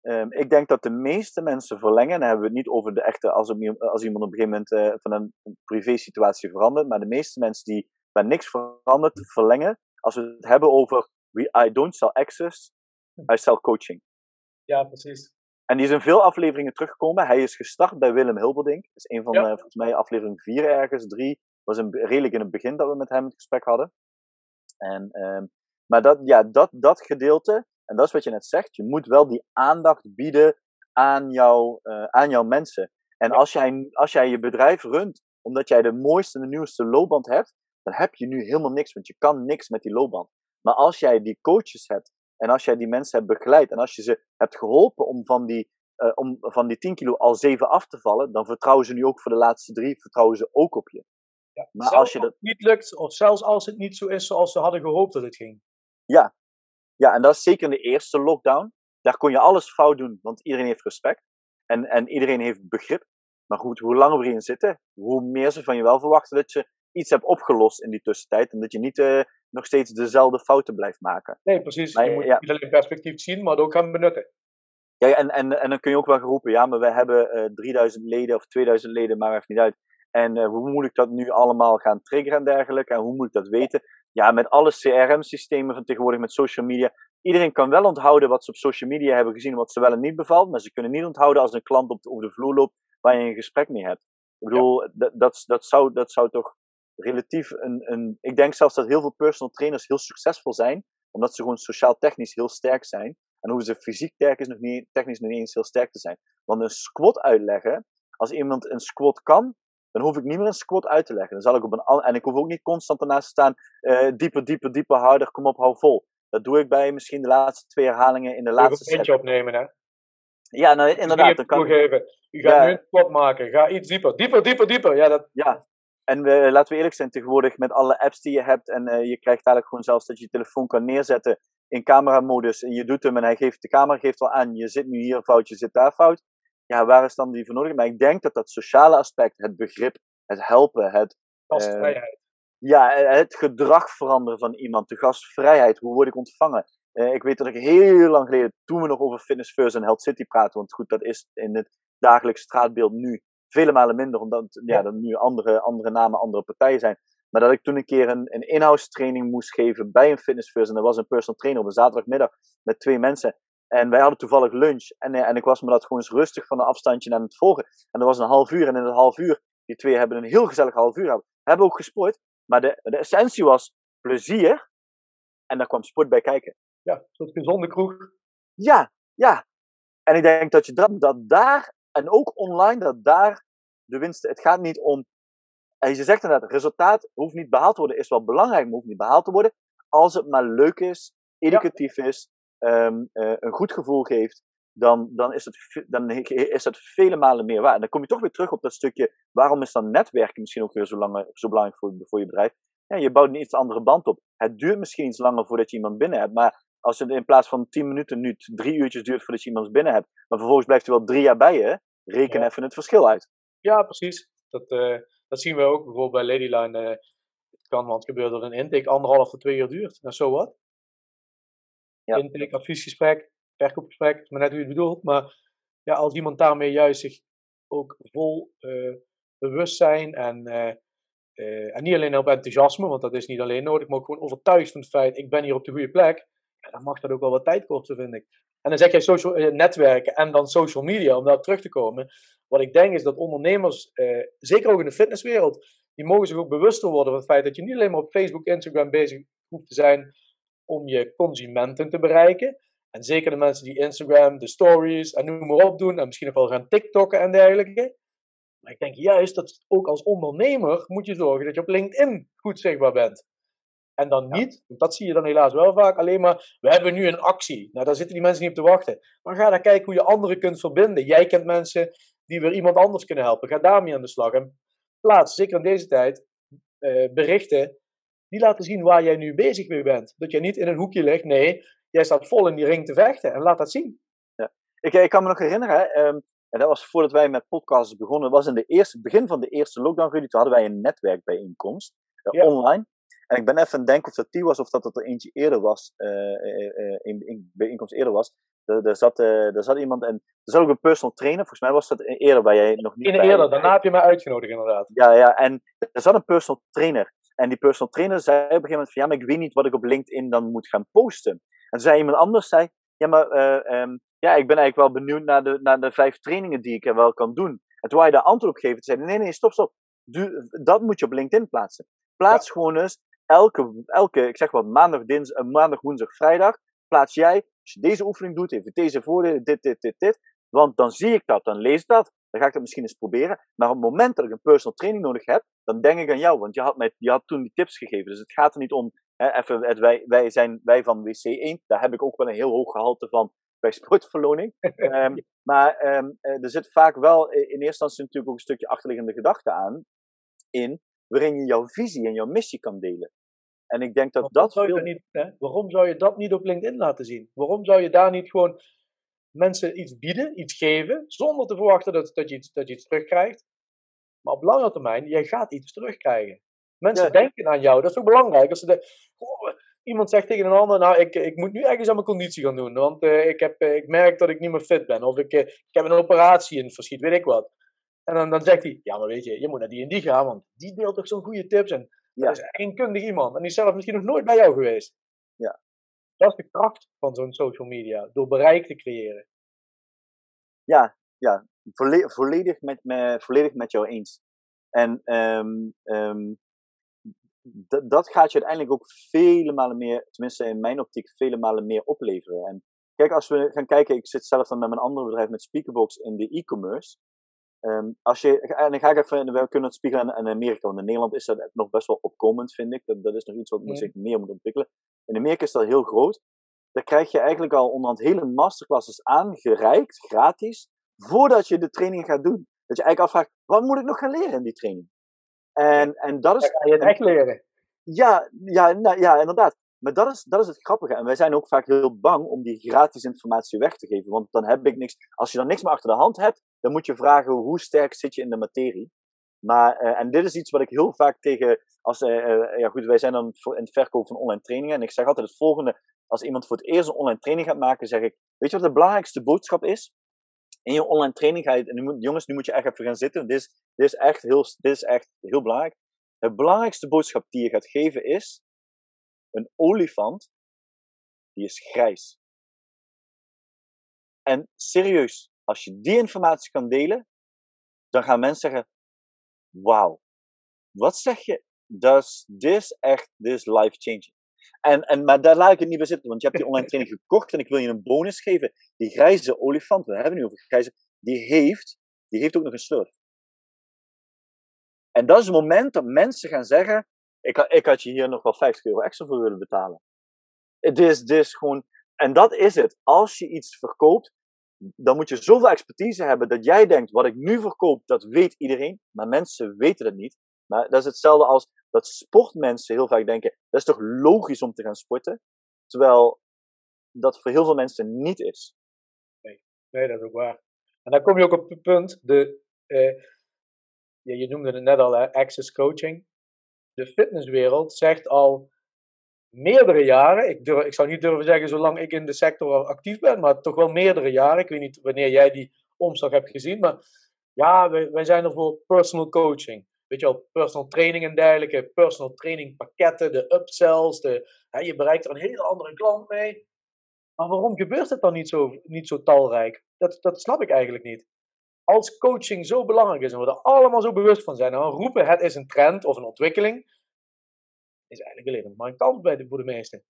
Speaker 2: Um, ik denk dat de meeste mensen verlengen, dan hebben we het niet over de echte, als, als iemand op een gegeven moment uh, van een, een privé situatie verandert, maar de meeste mensen die bij niks verandert, verlengen, als we het hebben over we, I don't sell access, I sell coaching.
Speaker 3: Ja, precies.
Speaker 2: En die is in veel afleveringen teruggekomen. Hij is gestart bij Willem Hilberdink. Dat is een van, ja. uh, volgens mij, aflevering 4 ergens, 3. was een, redelijk in het begin dat we met hem het gesprek hadden. En, um, maar dat, ja, dat, dat gedeelte, en dat is wat je net zegt, je moet wel die aandacht bieden aan, jou, uh, aan jouw mensen. En ja. als, jij, als jij je bedrijf runt, omdat jij de mooiste en de nieuwste loopband hebt, dan heb je nu helemaal niks, want je kan niks met die loopband. Maar als jij die coaches hebt en als jij die mensen hebt begeleid en als je ze hebt geholpen om van die, uh, om van die 10 kilo al 7 af te vallen, dan vertrouwen ze nu ook voor de laatste drie, vertrouwen ze ook op je.
Speaker 3: Ja, maar als je dat niet lukt, of zelfs als het niet zo is zoals ze hadden gehoopt dat het ging.
Speaker 2: Ja, ja en dat is zeker in de eerste lockdown. Daar kon je alles fout doen, want iedereen heeft respect. En, en iedereen heeft begrip. Maar goed, hoe langer we erin zitten, hoe meer ze van je wel verwachten dat je iets hebt opgelost in die tussentijd. En dat je niet uh, nog steeds dezelfde fouten blijft maken.
Speaker 3: Nee, precies. Maar, je moet ja. niet alleen perspectief zien, maar ook gaan benutten.
Speaker 2: Ja, en, en, en dan kun je ook wel geroepen, ja, maar we hebben uh, 3000 leden of 2000 leden, maar even niet uit. En uh, hoe moet ik dat nu allemaal gaan triggeren en dergelijke? En hoe moet ik dat weten? Ja, met alle CRM-systemen van tegenwoordig, met social media. Iedereen kan wel onthouden wat ze op social media hebben gezien, wat ze wel en niet bevalt. Maar ze kunnen niet onthouden als een klant op de, vloer loopt waar je een gesprek mee hebt. Ik bedoel, ja. dat, dat, dat, zou, dat zou toch relatief een, een. Ik denk zelfs dat heel veel personal trainers heel succesvol zijn, omdat ze gewoon sociaal-technisch heel sterk zijn. En hoeven ze fysiek technisch nog, niet, technisch nog niet eens heel sterk te zijn. Want een squat uitleggen, als iemand een squat kan, dan hoef ik niet meer een squat uit te leggen. Dan zal ik op een, en ik hoef ook niet constant ernaast te staan, uh, dieper, dieper, dieper, harder, kom op, hou vol. Dat doe ik bij misschien de laatste twee herhalingen in de laatste
Speaker 3: set. Een opnemen, hè?
Speaker 2: Ja, nou, inderdaad.
Speaker 3: Dan kan... Gaat ja. nu een squat maken. Ga iets dieper. Dieper, dieper, dieper. Ja, dat...
Speaker 2: ja. En we, laten we eerlijk zijn, tegenwoordig met alle apps die je hebt en uh, je krijgt eigenlijk gewoon zelfs dat je je telefoon kan neerzetten in cameramodus en je doet hem en hij geeft, de camera geeft wel aan, je zit nu hier fout, je zit daar fout. Ja, waar is dan die voor nodig? Maar ik denk dat dat sociale aspect, het begrip, het helpen, het...
Speaker 3: Gastvrijheid.
Speaker 2: Uh, ja, het gedrag veranderen van iemand, de gastvrijheid, hoe word ik ontvangen? Uh, ik weet dat ik heel lang geleden, toen we nog over Fitness First en Health City praten, want goed, dat is in het dagelijks straatbeeld nu vele malen minder, omdat ja, er nu andere, andere namen, andere partijen zijn. Maar dat ik toen een keer een, een in-house training moest geven bij een Fitness First. En er was een personal trainer op een zaterdagmiddag met twee mensen. En wij hadden toevallig lunch. En, en ik was me dat gewoon eens rustig van een afstandje aan het volgen. En dat was een half uur. En in dat half uur, die twee hebben een heel gezellig half uur. Hebben ook gesport. Maar de, de essentie was plezier. En daar kwam sport bij kijken.
Speaker 3: Ja, een soort gezonde kroeg.
Speaker 2: Ja, ja. En ik denk dat je dat, dat daar, en ook online, dat daar de winst. Het gaat niet om. En je zegt inderdaad, resultaat hoeft niet behaald te worden, is wel belangrijk, maar hoeft niet behaald te worden. Als het maar leuk is, educatief ja. is, um, uh, een goed gevoel geeft, dan, dan, is het, dan is het vele malen meer waard. En dan kom je toch weer terug op dat stukje, waarom is dan netwerken misschien ook weer zo, lang, zo belangrijk voor, voor je bedrijf? Ja, je bouwt een iets andere band op. Het duurt misschien iets langer voordat je iemand binnen hebt, maar als het in plaats van 10 minuten nu drie uurtjes duurt voordat je iemand binnen hebt, maar vervolgens blijft hij wel drie jaar bij je, reken ja. even het verschil uit.
Speaker 3: Ja, precies. Dat, uh, dat zien we ook bijvoorbeeld bij Ladyline. Uh, het kan wat gebeuren dat een intake anderhalf tot twee uur duurt. Nou, zo wat. Ja. Intake, adviesgesprek, verkoopgesprek, is maar net hoe je het bedoelt. Maar ja, als iemand daarmee juist zich ook vol uh, bewust zijn en eh, en niet alleen op enthousiasme, want dat is niet alleen nodig, maar ook gewoon overtuigd van het feit, ik ben hier op de goede plek, dan mag dat ook wel wat tijd kosten, vind ik. En dan zeg jij social, eh, netwerken en dan social media, om daarop terug te komen. Wat ik denk is dat ondernemers, eh, zeker ook in de fitnesswereld, die mogen zich ook bewuster worden van het feit dat je niet alleen maar op Facebook, Instagram bezig hoeft te zijn om je consumenten te bereiken. En zeker de mensen die Instagram, de stories en noem maar op doen, en misschien ook wel gaan TikTokken en dergelijke. Maar ik denk juist dat ook als ondernemer moet je zorgen dat je op LinkedIn goed zichtbaar bent. En dan niet, want dat zie je dan helaas wel vaak, alleen maar, we hebben nu een actie. Nou, daar zitten die mensen niet op te wachten. Maar ga dan kijken hoe je anderen kunt verbinden. Jij kent mensen die weer iemand anders kunnen helpen. Ga daarmee aan de slag. En plaats, zeker in deze tijd, eh, berichten die laten zien waar jij nu bezig mee bent. Dat jij niet in een hoekje ligt. Nee, jij staat vol in die ring te vechten en laat dat zien.
Speaker 2: Ja. Ik, ik kan me nog herinneren, um, en dat was voordat wij met podcasts begonnen, was in de eerste, begin van de eerste lockdown, Rudy, toen hadden wij een netwerkbijeenkomst uh, online. En ik ben even aan het denken of dat die was of dat het er eentje eerder was, uh, uh, een, een bijeenkomst eerder was. Er, zat, er zat iemand en er zat ook een personal trainer. Volgens mij was dat eerder waar jij nog niet.
Speaker 3: In eerder, daarna heb je mij uitgenodigd inderdaad.
Speaker 2: Ja, ja, en er zat een personal trainer. En die personal trainer zei op een gegeven moment van ja, maar ik weet niet wat ik op LinkedIn dan moet gaan posten. En zei iemand anders, zei, ja, maar uh, um, ja, ik ben eigenlijk wel benieuwd naar de, naar de vijf trainingen die ik er wel kan doen. En toen hij daar antwoord op gegeven, zei nee, nee, stop, stop. Du, dat moet je op LinkedIn plaatsen. Plaats ja. gewoon eens elke, elke, ik zeg wat, maandag, dinsdag, maandag, woensdag, vrijdag, plaats jij, als je deze oefening doet, heeft deze voordelen, dit, dit, dit, dit. Want dan zie ik dat, dan lees ik dat, dan ga ik dat misschien eens proberen. Maar op het moment dat ik een personal training nodig heb, dan denk ik aan jou, want je had, mij, je had toen die tips gegeven. Dus het gaat er niet om, hè, even, het, wij, wij zijn wij van WC1, daar heb ik ook wel een heel hoog gehalte van bij sportverloning. um, maar um, er zit vaak wel in eerste instantie natuurlijk ook een stukje achterliggende gedachte aan, in waarin je jouw visie en jouw missie kan delen. En ik denk dat dat.
Speaker 3: Zou veel... niet, hè? Waarom zou je dat niet op LinkedIn laten zien? Waarom zou je daar niet gewoon mensen iets bieden, iets geven, zonder te verwachten dat, dat, je, iets, dat je iets terugkrijgt? Maar op lange termijn, jij gaat iets terugkrijgen. Mensen ja. denken aan jou, dat is ook belangrijk. Als ze de, oh, iemand zegt tegen een ander, nou, ik, ik moet nu ergens aan mijn conditie gaan doen, want uh, ik, heb, uh, ik merk dat ik niet meer fit ben. Of ik, uh, ik heb een operatie in het verschiet, weet ik wat. En dan, dan zegt hij, ja, maar weet je, je moet naar die en die gaan, want die deelt toch zo'n goede tips. En ja. dat is een kundig iemand. En die is zelf misschien nog nooit bij jou geweest.
Speaker 2: Ja.
Speaker 3: Dat is de kracht van zo'n social media, door bereik te creëren.
Speaker 2: Ja, ja. Volle volledig, met, me, volledig met jou eens. En um, um, dat gaat je uiteindelijk ook vele malen meer, tenminste in mijn optiek, vele malen meer opleveren. En kijk, als we gaan kijken, ik zit zelf dan met mijn andere bedrijf met Speakerbox in de e-commerce. Um, als je, en dan ga ik even, we kunnen het spiegelen in Amerika, want in Nederland is dat nog best wel opkomend, vind ik. Dat, dat is nog iets wat mm. zich meer moet ontwikkelen. In Amerika is dat heel groot. Daar krijg je eigenlijk al onderhand hele masterclasses aangereikt, gratis, voordat je de training gaat doen. Dat je eigenlijk afvraagt, wat moet ik nog gaan leren in die training? En, en dat is...
Speaker 3: Dan kan je het echt leren.
Speaker 2: Ja, ja, nou, ja inderdaad. Maar dat is, dat is het grappige. En wij zijn ook vaak heel bang om die gratis informatie weg te geven. Want dan heb ik niks. Als je dan niks meer achter de hand hebt, dan moet je vragen hoe sterk zit je in de materie. Maar, uh, en dit is iets wat ik heel vaak tegen. Als, uh, uh, ja, goed, wij zijn dan in het verkoop van online trainingen. En ik zeg altijd het volgende. Als iemand voor het eerst een online training gaat maken, zeg ik: Weet je wat de belangrijkste boodschap is? In je online training ga je. Moet, jongens, nu moet je echt even gaan zitten. Dit is, dit, is echt heel, dit is echt heel belangrijk. De belangrijkste boodschap die je gaat geven is: een olifant, die is grijs. En serieus, als je die informatie kan delen, dan gaan mensen zeggen: Wauw, wat zeg je? Dus dit is echt, dit is life changing. En, en, maar daar laat ik het niet bij zitten, want je hebt die online training gekocht en ik wil je een bonus geven. Die grijze olifant, we hebben nu over grijze, die heeft, die heeft ook nog een slurf. En dat is het moment dat mensen gaan zeggen: ik, ik had je hier nog wel 50 euro extra voor willen betalen. Het is, het is gewoon, en dat is het. Als je iets verkoopt, dan moet je zoveel expertise hebben dat jij denkt: wat ik nu verkoop, dat weet iedereen. Maar mensen weten dat niet. Maar dat is hetzelfde als dat sportmensen heel vaak denken: dat is toch logisch om te gaan sporten? Terwijl dat voor heel veel mensen niet is.
Speaker 3: Nee, nee dat is ook waar. En dan kom je ook op het punt: de, eh, ja, je noemde het net al, access coaching. De fitnesswereld zegt al meerdere jaren, ik, durf, ik zou niet durven zeggen zolang ik in de sector actief ben, maar toch wel meerdere jaren. Ik weet niet wanneer jij die omslag hebt gezien, maar ja, wij, wij zijn er voor personal coaching. weet je wel, personal training en dergelijke, personal training pakketten, de upsells, de, hè, je bereikt er een hele andere klant mee. Maar waarom gebeurt het dan niet zo, niet zo talrijk? Dat, dat snap ik eigenlijk niet. Als coaching zo belangrijk is en we er allemaal zo bewust van zijn, dan roepen het is een trend of een ontwikkeling, is eigenlijk alleen nog maar een kans bij de, voor de meesten.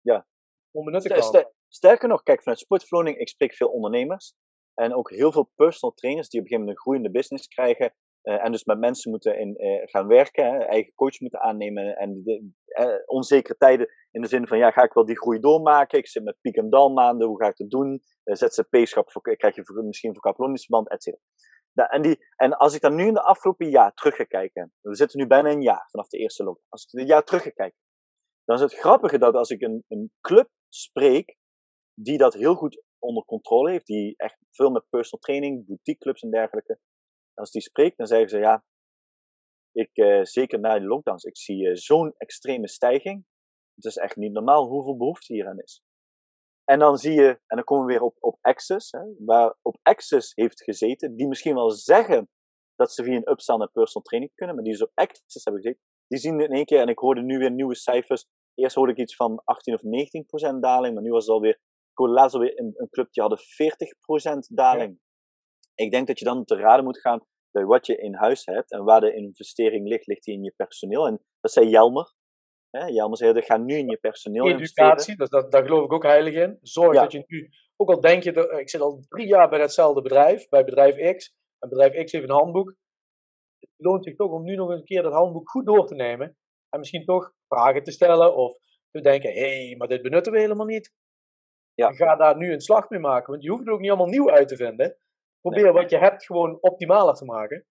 Speaker 2: Ja.
Speaker 3: Onbenutte
Speaker 2: Ster-
Speaker 3: kans.
Speaker 2: ster- Sterker nog, kijk, vanuit Sportverloning, ik spreek veel ondernemers. En ook heel veel personal trainers die op een gegeven moment een groeiende business krijgen. eh, en dus met mensen moeten in, eh, gaan werken, hè, eigen coach moeten aannemen. En de, eh, onzekere tijden in de zin van, ja, ga ik wel die groei doormaken? Ik zit met piek- en dalmaanden, hoe ga ik dat doen? ZZP-schap voor- krijg je voor- misschien voor kapelonisverband, et cetera. En, die, en als ik dan nu in de afgelopen jaar terug ga kijken, we zitten nu bijna een jaar vanaf de eerste lockdown. Als ik een jaar terug ga kijken, dan is het grappige dat als ik een, een club spreek die dat heel goed onder controle heeft, die echt veel met personal training, boutiqueclubs en dergelijke, als die spreekt, dan zeggen ze ja, ik, eh, zeker na de lockdowns, ik zie eh, zo'n extreme stijging. Het is echt niet normaal hoeveel behoefte hier aan is. En dan zie je, en dan komen we weer op, op Access, hè, waar op Access heeft gezeten, die misschien wel zeggen dat ze via een upsell naar personal training kunnen, maar die dus op Access hebben gezeten, die zien in één keer, en ik hoorde nu weer nieuwe cijfers, eerst hoorde ik iets van 18 of 19 procent daling, maar nu was het alweer, ik hoorde laatst alweer een, een club die hadden 40 procent daling. Ik denk dat je dan te raden moet gaan bij wat je in huis hebt en waar de investering ligt, ligt die in je personeel. En dat zei Jelmer. Hè? Jelmer zei, ga nu in je personeel investeren.
Speaker 3: Educatie, dus dat, daar geloof ik ook heilig in. Zorg
Speaker 2: Ja.
Speaker 3: dat je nu, ook al denk je, dat, ik zit al drie jaar bij hetzelfde bedrijf, bij bedrijf X, en bedrijf X heeft een handboek. Het loont zich toch om nu nog een keer dat handboek goed door te nemen. En misschien toch vragen te stellen of te denken, hé, hey, maar dit benutten we helemaal niet.
Speaker 2: Ja.
Speaker 3: Ga daar nu een slag mee maken, want je hoeft het ook niet allemaal nieuw uit te vinden. Probeer wat je hebt gewoon optimaler te maken.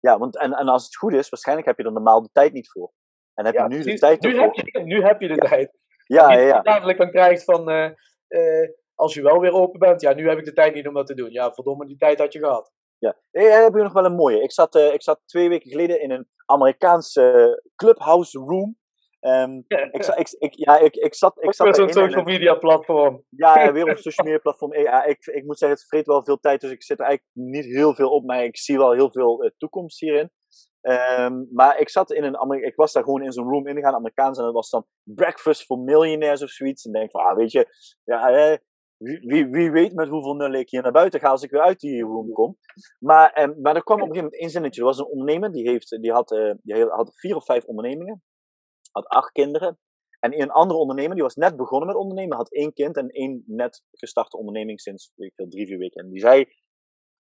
Speaker 2: Ja, want en, en als het goed is, waarschijnlijk heb je er normaal de tijd niet voor. En heb
Speaker 3: Ja,
Speaker 2: je nu de tijd
Speaker 3: nu, heb je, nu heb je de tijd.
Speaker 2: Ja, ja, ja.
Speaker 3: dadelijk dan krijgt van, eh, eh, als je wel weer open bent, ja, nu heb ik de tijd niet om dat te doen. Ja, verdomme, die tijd had je gehad.
Speaker 2: ja. Hey, heb je nog wel een mooie? Ik zat, eh, ik zat twee weken geleden in een Amerikaanse clubhouse room. Ehm, ik, za- ik, ik, ja, ik, ik zat, ik
Speaker 3: Ook
Speaker 2: zat
Speaker 3: weer zo'n
Speaker 2: erin en
Speaker 3: social media platform.
Speaker 2: Ja, ja, weer op social media platform. Eh, Ja, ik, ik moet zeggen, het vreet wel veel tijd, dus ik zit er eigenlijk niet heel veel op, maar ik zie wel heel veel eh, toekomst hierin. Ehm, maar ik zat in een, ik was daar gewoon in zo'n room ingegaan, Amerikaans, en dat was dan Breakfast for Millionaires of zoiets. En denk van, ah, weet je, ja, wie, wie, weet met hoeveel nullen ik hier naar buiten ga als ik weer uit die room kom. Maar, ehm, maar er kwam op een gegeven moment één zinnetje. Er was een ondernemer, die, heeft, die, had, eh, die had vier of vijf ondernemingen, had acht kinderen. En een andere ondernemer, die was net begonnen met ondernemen, had één kind en één net gestarte onderneming sinds ik drie, vier weken. En die zei,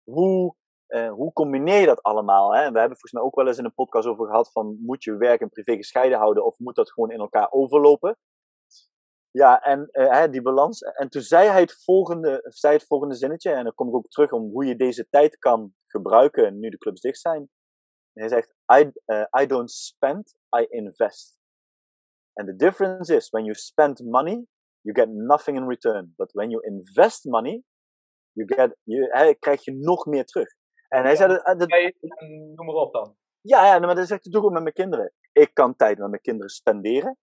Speaker 2: hoe, eh, hoe combineer je dat allemaal? Hè? We hebben volgens mij ook wel eens in een podcast over gehad van, moet je werk en privé gescheiden houden of moet dat gewoon in elkaar overlopen? Ja, en eh, die balans. En toen zei hij het volgende, zei het volgende zinnetje, en dan kom ik ook terug om hoe je deze tijd kan gebruiken nu de clubs dicht zijn. Hij zegt, I, eh, I don't spend, I invest. And the difference is, when you spend money, you get nothing in return. But when you invest money, you get, hè, krijg je nog meer terug. En hij zei, dat, dat-
Speaker 3: Hey, noem maar op dan.
Speaker 2: ja, ja, maar dat zegt hij toch ook met mijn kinderen. Ik kan tijd met mijn kinderen spenderen,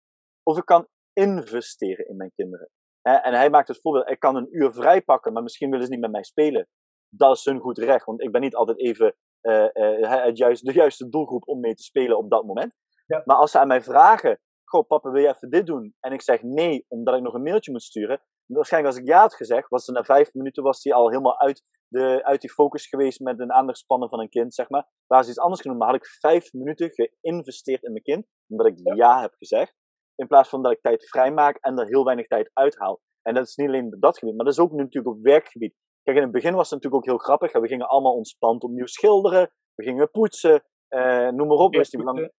Speaker 2: of ik kan investeren in mijn kinderen. Hè, En hij maakt het voorbeeld, ik kan een uur vrij pakken, maar misschien willen ze niet met mij spelen. Dat is hun goed recht, want ik ben niet altijd even eh, eh, het juist, de juiste doelgroep om mee te spelen op dat moment.
Speaker 3: Ja.
Speaker 2: Maar als ze aan mij vragen, goh papa wil je even dit doen? En ik zeg nee, omdat ik nog een mailtje moet sturen. Waarschijnlijk als ik ja had gezegd, was ze na vijf minuten was hij al helemaal uit, de, uit die focus geweest met een aandachtspannen van een kind, zeg maar. Waar ze iets anders genoemd, maar had ik vijf minuten geïnvesteerd in mijn kind, omdat ik ja, heb gezegd. In plaats van dat ik tijd vrijmaak en er heel weinig tijd uithaal. En dat is niet alleen op dat gebied, maar dat is ook natuurlijk op werkgebied. Kijk, in het begin was het natuurlijk ook heel grappig. We gingen allemaal ontspant opnieuw schilderen. We gingen poetsen. eh, noem maar op. Dus die belang-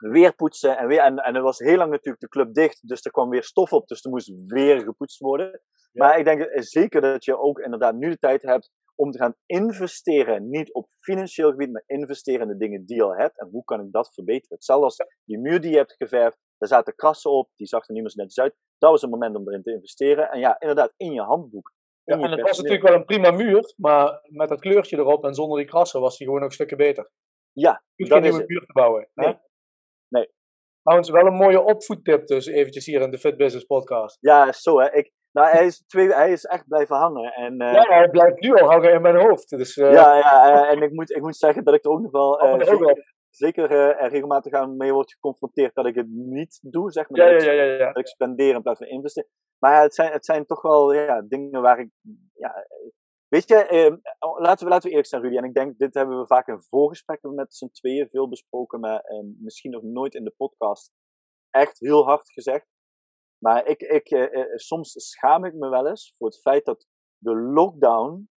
Speaker 2: weer poetsen. En, weer, en, en er was heel lang natuurlijk de club dicht. Dus er kwam weer stof op. Dus er moest weer gepoetst worden. Maar ik denk zeker dat je ook inderdaad nu de tijd hebt om te gaan investeren. Niet op financieel gebied, maar investeren in de dingen die je al hebt. En hoe kan ik dat verbeteren? Hetzelfde als die muur die je hebt geverfd. Daar zaten krassen op. Die zag er niet meer zo netjes uit. Dat was het moment om erin te investeren. En ja, inderdaad, in je handboek.
Speaker 3: Ja,
Speaker 2: je
Speaker 3: en het was natuurlijk wel een prima muur, maar met dat kleurtje erop en zonder die krassen was die gewoon nog stukken beter.
Speaker 2: Ja,
Speaker 3: hoeft
Speaker 2: dat
Speaker 3: geen
Speaker 2: is
Speaker 3: nieuwe
Speaker 2: het.
Speaker 3: muur te bouwen.
Speaker 2: Nee.
Speaker 3: Trouwens, wel een mooie opvoedtip dus eventjes hier in de Fit Business podcast.
Speaker 2: Ja, zo hè. Ik, nou, hij, is twee, hij is echt blijven hangen. En, eh,
Speaker 3: Ja, hij blijft nu al hangen in mijn hoofd. Dus, eh,
Speaker 2: ja, ja, eh, en ik moet, ik moet zeggen dat ik er ook nog wel...
Speaker 3: ook
Speaker 2: zeker- zeker uh, regelmatig aan mee word geconfronteerd dat ik het niet doe, zeg
Speaker 3: maar. Ja, dat, ja, ja, ja,
Speaker 2: dat ik spendeer in plaats van investeren. Maar het zijn, het zijn toch wel ja, dingen waar ik. Ja, weet je, eh, laten, we, laten we eerlijk zijn, Rudy. En ik denk, dit hebben we vaak in voorgesprekken met z'n tweeën veel besproken, maar eh, misschien nog nooit in de podcast echt heel hard gezegd. Maar ik, ik, eh, soms schaam ik me wel eens voor het feit dat de lockdown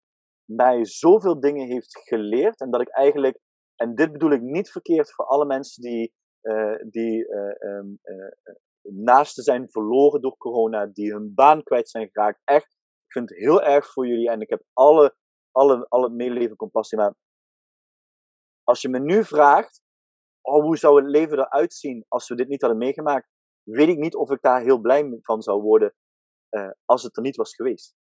Speaker 2: mij zoveel dingen heeft geleerd. En dat ik eigenlijk, en dit bedoel ik niet verkeerd voor alle mensen die, uh, die um, uh, naasten zijn verloren door corona, die hun baan kwijt zijn geraakt. Echt, vind het heel erg voor jullie en ik heb alle, alle, alle medeleven compassie. Maar als je me nu vraagt, oh, hoe zou het leven eruit zien als we dit niet hadden meegemaakt, weet ik niet of ik daar heel blij van zou worden als het er niet was geweest.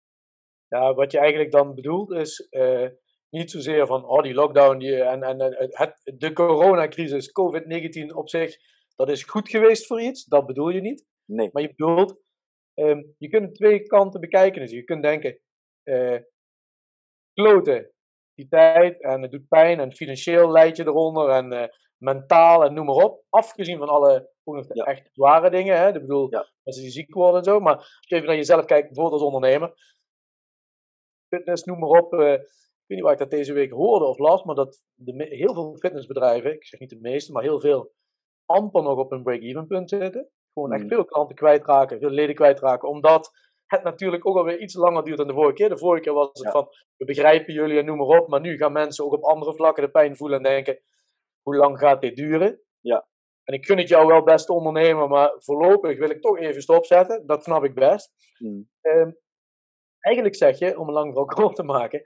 Speaker 3: Ja, wat je eigenlijk dan bedoelt is uh, niet zozeer van oh, die lockdown die, en, en het, de coronacrisis, COVID-19 op zich, dat is goed geweest voor iets. Dat bedoel je niet.
Speaker 2: Nee.
Speaker 3: Maar je bedoelt, um, je kunt twee kanten bekijken. Dus je kunt denken, uh, kloten, die tijd, en het doet pijn, en financieel leid je eronder, en uh, mentaal, en noem maar op. Afgezien van alle ook nog de ja. echt zware dingen. Hè? Ik bedoel, ja. mensen die ziek worden en zo. Maar als je even naar jezelf kijkt, bijvoorbeeld als ondernemer fitness, noem maar op. Uh, ik weet niet waar ik dat deze week hoorde of las, maar dat de, heel veel fitnessbedrijven, ik zeg niet de meeste, maar heel veel, amper nog op een break-even punt zitten. Gewoon echt hmm. veel klanten kwijtraken, veel leden kwijtraken, omdat het natuurlijk ook alweer iets langer duurt dan de vorige keer. De vorige keer was het van, we begrijpen jullie en noem maar op, maar nu gaan mensen ook op andere vlakken de pijn voelen en denken, hoe lang gaat dit duren?
Speaker 2: Ja.
Speaker 3: En ik gun het jou wel best ondernemen, maar voorlopig wil ik toch even stopzetten. Dat snap ik best.
Speaker 2: Hmm.
Speaker 3: Um, eigenlijk zeg je, om een lang verhaal kort te maken,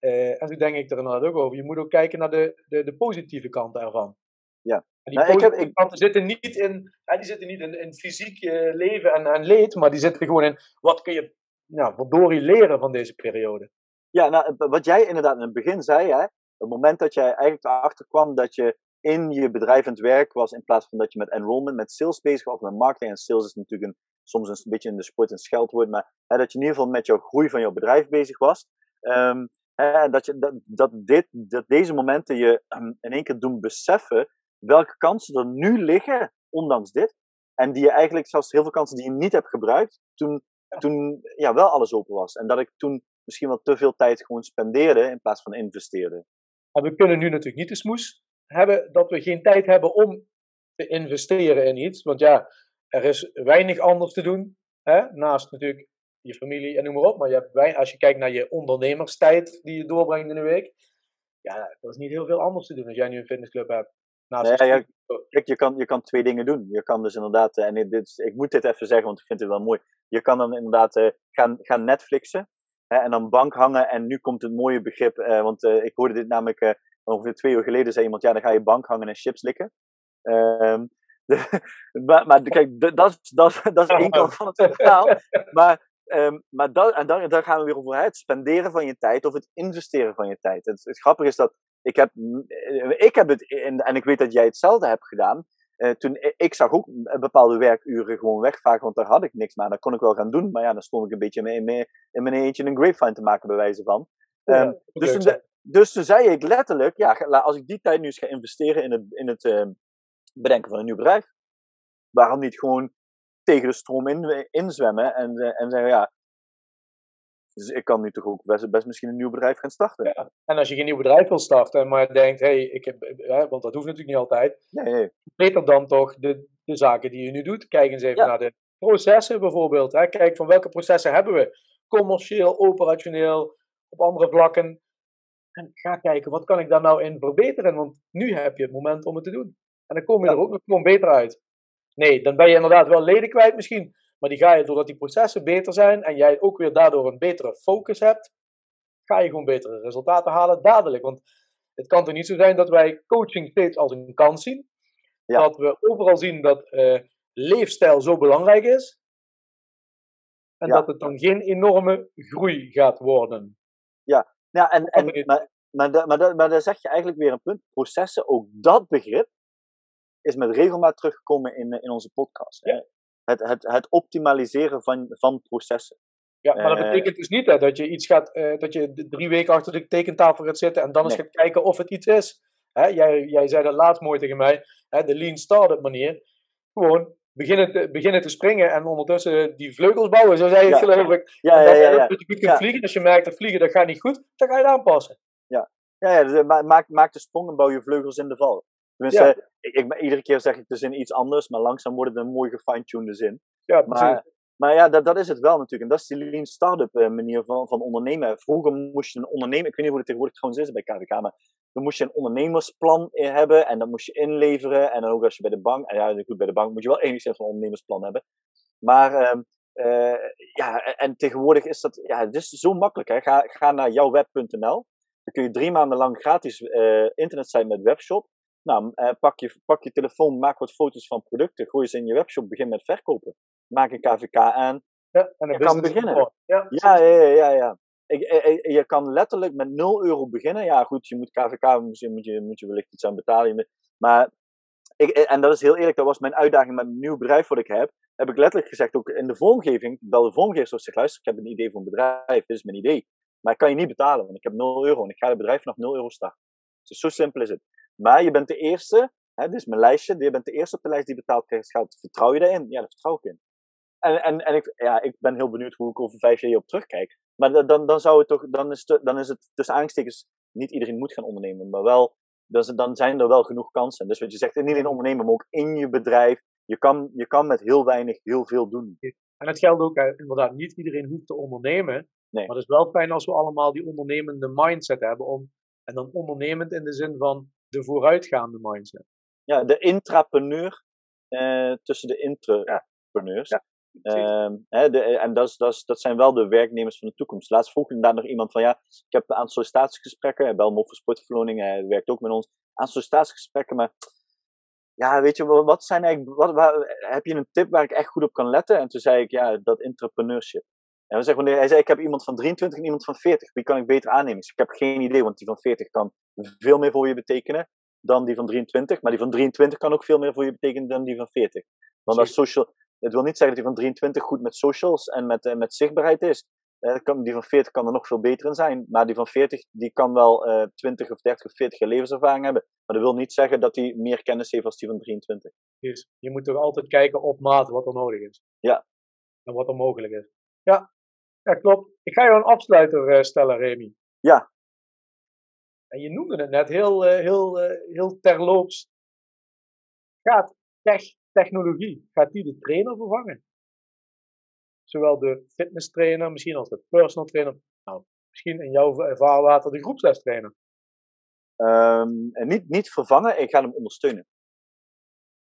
Speaker 3: uh, en toen denk ik er inderdaad ook over, je moet ook kijken naar de, de, de positieve kanten ervan.
Speaker 2: Ja.
Speaker 3: En die nou, ik heb, ik... zitten niet in, ja, die zitten niet in, in fysiek uh, leven en, en leed, maar die zitten gewoon in, wat kun je, nou, verdorie leren van deze periode.
Speaker 2: Ja, nou, wat jij inderdaad in het begin zei, hè, het moment dat jij eigenlijk erachter kwam dat je in je bedrijf aan het werk was, in plaats van dat je met enrollment, met sales bezig was, of met marketing. En sales is natuurlijk een soms een beetje in de sport een scheldwoord, maar hè, dat je in ieder geval met jouw groei van jouw bedrijf bezig was. Um, hè, dat, je, dat, dat, dit, dat deze momenten je um, in één keer doen beseffen welke kansen er nu liggen, ondanks dit. En die je eigenlijk, zelfs heel veel kansen die je niet hebt gebruikt, toen, toen ja, wel alles open was. En dat ik toen misschien wel te veel tijd gewoon spendeerde in plaats van investeerde.
Speaker 3: Maar we kunnen nu natuurlijk niet de smoes hebben dat we geen tijd hebben om te investeren in iets. Want ja, er is weinig anders te doen. Hè? Naast natuurlijk je familie en noem maar op. Maar je hebt weinig, als je kijkt naar je ondernemerstijd die je doorbrengt in een week. Ja, er is niet heel veel anders te doen als jij nu een fitnessclub hebt.
Speaker 2: Naast nee, ja, kijk, je kan, je kan twee dingen doen. Je kan dus inderdaad, en dit, ik moet dit even zeggen, want ik vind het wel mooi. Je kan dan inderdaad uh, gaan, gaan Netflixen hè, en dan bank hangen. En nu komt het mooie begrip, uh, want uh, ik hoorde dit namelijk ongeveer twee uur geleden, zei iemand, ja, dan ga je bank hangen en chips likken. Ehm, maar, maar, kijk, dat is, dat, dat is één kant van het verhaal. Maar, um, maar dat, en daar, daar gaan we weer over het spenderen van je tijd of het investeren van je tijd. Het, het grappige is dat ik heb, ik heb het, en, ik weet dat jij hetzelfde hebt gedaan. Uh, toen, ik zag ook bepaalde werkuren gewoon wegvagen, want daar had ik niks meer. Dat kon ik wel gaan doen, maar ja, dan stond ik een beetje in mijn, in mijn eentje een grapevine te maken, bij wijze van. Um, dus, toen, dus toen zei ik letterlijk, ja, als ik die tijd nu eens ga investeren in het, in het, uh, bedenken van een nieuw bedrijf. Waarom niet gewoon tegen de stroom in, inzwemmen en, eh, en zeggen, ja, dus ik kan nu toch ook best, best misschien een nieuw bedrijf gaan starten.
Speaker 3: Ja. En als je geen nieuw bedrijf wil starten, maar denkt, hé, hey, ik heb, hè, want dat hoeft natuurlijk niet altijd.
Speaker 2: Nee,
Speaker 3: Beter dan toch de, de zaken die je nu doet. Kijk eens even naar de processen bijvoorbeeld. Hè. Kijk van welke processen hebben we. Commercieel, operationeel, op andere vlakken. En ga kijken, wat kan ik daar nou in verbeteren? Want nu heb je het moment om het te doen. En dan kom je er ook nog gewoon beter uit. Nee, dan ben je inderdaad wel leden kwijt misschien. Maar die ga je, doordat die processen beter zijn en jij ook weer daardoor een betere focus hebt, ga je gewoon betere resultaten halen dadelijk. Want het kan toch niet zo zijn dat wij coaching steeds als een kans zien. Ja. Dat we overal zien dat uh, leefstijl zo belangrijk is. En dat het dan geen enorme groei gaat worden.
Speaker 2: Ja, ja en, en, maar, maar, maar, maar daar zeg je eigenlijk weer een punt. Processen, ook dat begrip, is met regelmaat teruggekomen in, in onze podcast. Het, het, het optimaliseren van, van processen.
Speaker 3: Ja, maar dat eh, betekent dus niet hè, dat je iets gaat, uh, dat je drie weken achter de tekentafel gaat zitten en dan eens gaat kijken of het iets is. Hè, jij, jij zei dat laatst mooi tegen mij. Hè, de lean startup manier. Gewoon beginnen te, beginnen te springen en ondertussen die vleugels bouwen. Zo zei je het
Speaker 2: Ja.
Speaker 3: geloof ik.
Speaker 2: Ja, ja, ja. ja.
Speaker 3: dat je goed kunt
Speaker 2: Ja.
Speaker 3: vliegen. Als je merkt dat vliegen dat gaat niet goed, dan ga je het aanpassen.
Speaker 2: Ja, ja dus, eh, ma- maak, maak de sprong en bouw je vleugels in de val. Tenminste,
Speaker 3: Ja.
Speaker 2: ik, ik, iedere keer zeg ik de zin iets anders, maar langzaam wordt het een mooi gefine-tuned zin.
Speaker 3: Ja, precies.
Speaker 2: Maar, maar ja, dat, dat is het wel natuurlijk. En dat is die lean startup eh, manier van, van ondernemen. Vroeger moest je een ondernemer, ik weet niet hoe het tegenwoordig trouwens is bij KVK, maar dan moest je een ondernemersplan eh, hebben en dat moest je inleveren. En dan ook als je bij de bank, en ja, goed, bij de bank moet je wel enigszins een ondernemersplan hebben. Maar ehm, eh, ja, en, en tegenwoordig is dat, ja, het is zo makkelijk. Hè. Ga, ga naar jouwweb.nl. Dan kun je drie maanden lang gratis internet zijn met webshop. Nou, eh, pak, je, pak je telefoon, maak wat foto's van producten, gooi ze in je webshop, begin met verkopen. Maak een KVK aan.
Speaker 3: ja, en
Speaker 2: je kan beginnen.
Speaker 3: Ja,
Speaker 2: Ja, ja, ja, ja. ja. Ik, eh, eh, je kan letterlijk met 0 euro beginnen. Ja, goed, je moet KVK, misschien moet je, moet je wellicht iets aan betalen. Maar, ik, en dat is heel eerlijk, dat was mijn uitdaging met een nieuw bedrijf wat ik heb. Heb ik letterlijk gezegd, ook in de vormgeving, bel de vormgever zeg, luister, ik heb een idee voor een bedrijf, dit is mijn idee. Maar ik kan je niet betalen, want ik heb 0 euro en ik ga het bedrijf vanaf 0 euro starten. Dus zo simpel is het. Maar je bent de eerste, hè, dit is mijn lijstje, je bent de eerste op de lijst die betaald krijgt geld. Vertrouw je daarin? Ja, daar vertrouw ik in. En, en, en ik, ja, ik ben heel benieuwd hoe ik over vijf jaar hierop terugkijk. Maar da- dan, dan, zou het toch, dan, is het, dan is het tussen aanstekens, niet iedereen moet gaan ondernemen, maar wel, dan zijn er wel genoeg kansen. Dus wat je zegt, niet alleen ondernemen, maar ook in je bedrijf. Je kan, je kan met heel weinig heel veel doen.
Speaker 3: En het geldt ook, inderdaad, niet iedereen hoeft te ondernemen.
Speaker 2: Nee.
Speaker 3: Maar het is wel fijn als we allemaal die ondernemende mindset hebben. Om, en dan ondernemend in de zin van de vooruitgaande mindset.
Speaker 2: Ja, de intrapreneur eh, tussen de intrapreneurs.
Speaker 3: Ja.
Speaker 2: Ehm, hè, de, en dat, is, dat, is, dat zijn wel de werknemers van de toekomst. Laatst vroeg inderdaad nog iemand van ja, ik heb een aantal sollicitatiegesprekken. Hij bel voor sportverloning, hij werkt ook met ons. Aan sollicitatiegesprekken, maar ja, weet je, wat wat zijn eigenlijk, wat, waar- heb je een tip waar ik echt goed op kan letten? En toen zei ik, ja, dat entrepreneurship. En hij zei, ik heb iemand van 23 en iemand van 40. Wie kan ik beter aannemen? Dus ik heb geen idee, want die van 40 kan veel meer voor je betekenen dan die van 23. Maar die van 23 kan ook veel meer voor je betekenen dan die van 40. Want als social, het wil niet zeggen dat die van 23 goed met socials en met, eh, met zichtbaarheid is. Eh, kan, die van 40 kan er nog veel beter in zijn. Maar die van 40 die kan wel eh 20 of 30 of 40 jaar levenservaring hebben. Maar dat wil niet zeggen dat hij meer kennis heeft als die van 23.
Speaker 3: Dus je moet toch altijd kijken op maat wat er nodig is.
Speaker 2: Ja.
Speaker 3: En wat er mogelijk is. Ja, ja klopt. Ik ga jou een afsluiter eh, stellen, Remy.
Speaker 2: Ja.
Speaker 3: En je noemde het net heel, eh, heel, eh, heel terloops. Gaat tech, technologie, gaat die de trainer vervangen? Zowel de fitness trainer, misschien als de personal trainer. Nou, misschien in jouw vaarwater de groepslestrainer.
Speaker 2: Ehm, en niet, niet vervangen, ik ga hem ondersteunen.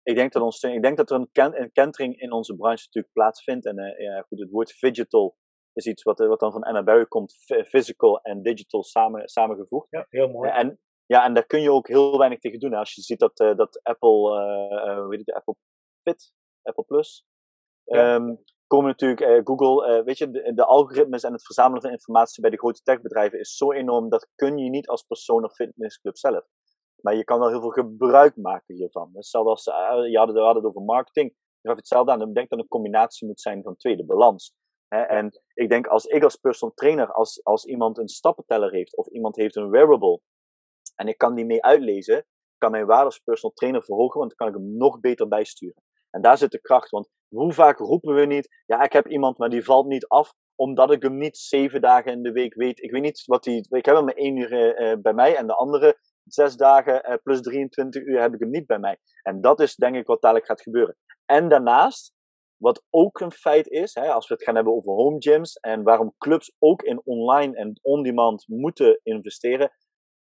Speaker 2: Ik denk dat, ondersteunen, ik denk dat er een, ken, een kentering in onze branche natuurlijk plaatsvindt. En eh, ja, goed, het woord digital is iets wat, eh, wat dan van Anna Barry komt. Physical en digital samen, samengevoegd.
Speaker 3: Ja, heel mooi.
Speaker 2: En, ja, en daar kun je ook heel weinig tegen doen. hè. Als je ziet dat, eh, dat Apple, het, de Apple Fit, Apple Plus,
Speaker 3: Ja.
Speaker 2: ehm, komen natuurlijk, Google, weet je, de, de algoritmes en het verzamelen van informatie bij de grote techbedrijven is zo enorm, dat kun je niet als persoon of fitnessclub zelf. Maar je kan wel heel veel gebruik maken hiervan. Dus zelfs als, eh, je had het, we hadden het over marketing, ik gaf hetzelfde aan. Ik denk dat een combinatie moet zijn van twee, de balans. Hè? En ik denk als ik als personal trainer, als, als iemand een stappenteller heeft, of iemand heeft een wearable, en ik kan die mee uitlezen, kan mijn waarde als personal trainer verhogen, want dan kan ik hem nog beter bijsturen. En daar zit de kracht, want hoe vaak roepen we niet, ja, ik heb iemand, maar die valt niet af, omdat ik hem niet zeven dagen in de week weet. Ik weet niet wat die, ik heb hem maar één uur eh, bij mij, en de andere zes dagen eh, plus 23 uur heb ik hem niet bij mij. En dat is denk ik wat dadelijk gaat gebeuren. En daarnaast, wat ook een feit is, hè, als we het gaan hebben over home gyms en waarom clubs ook in online en on-demand moeten investeren.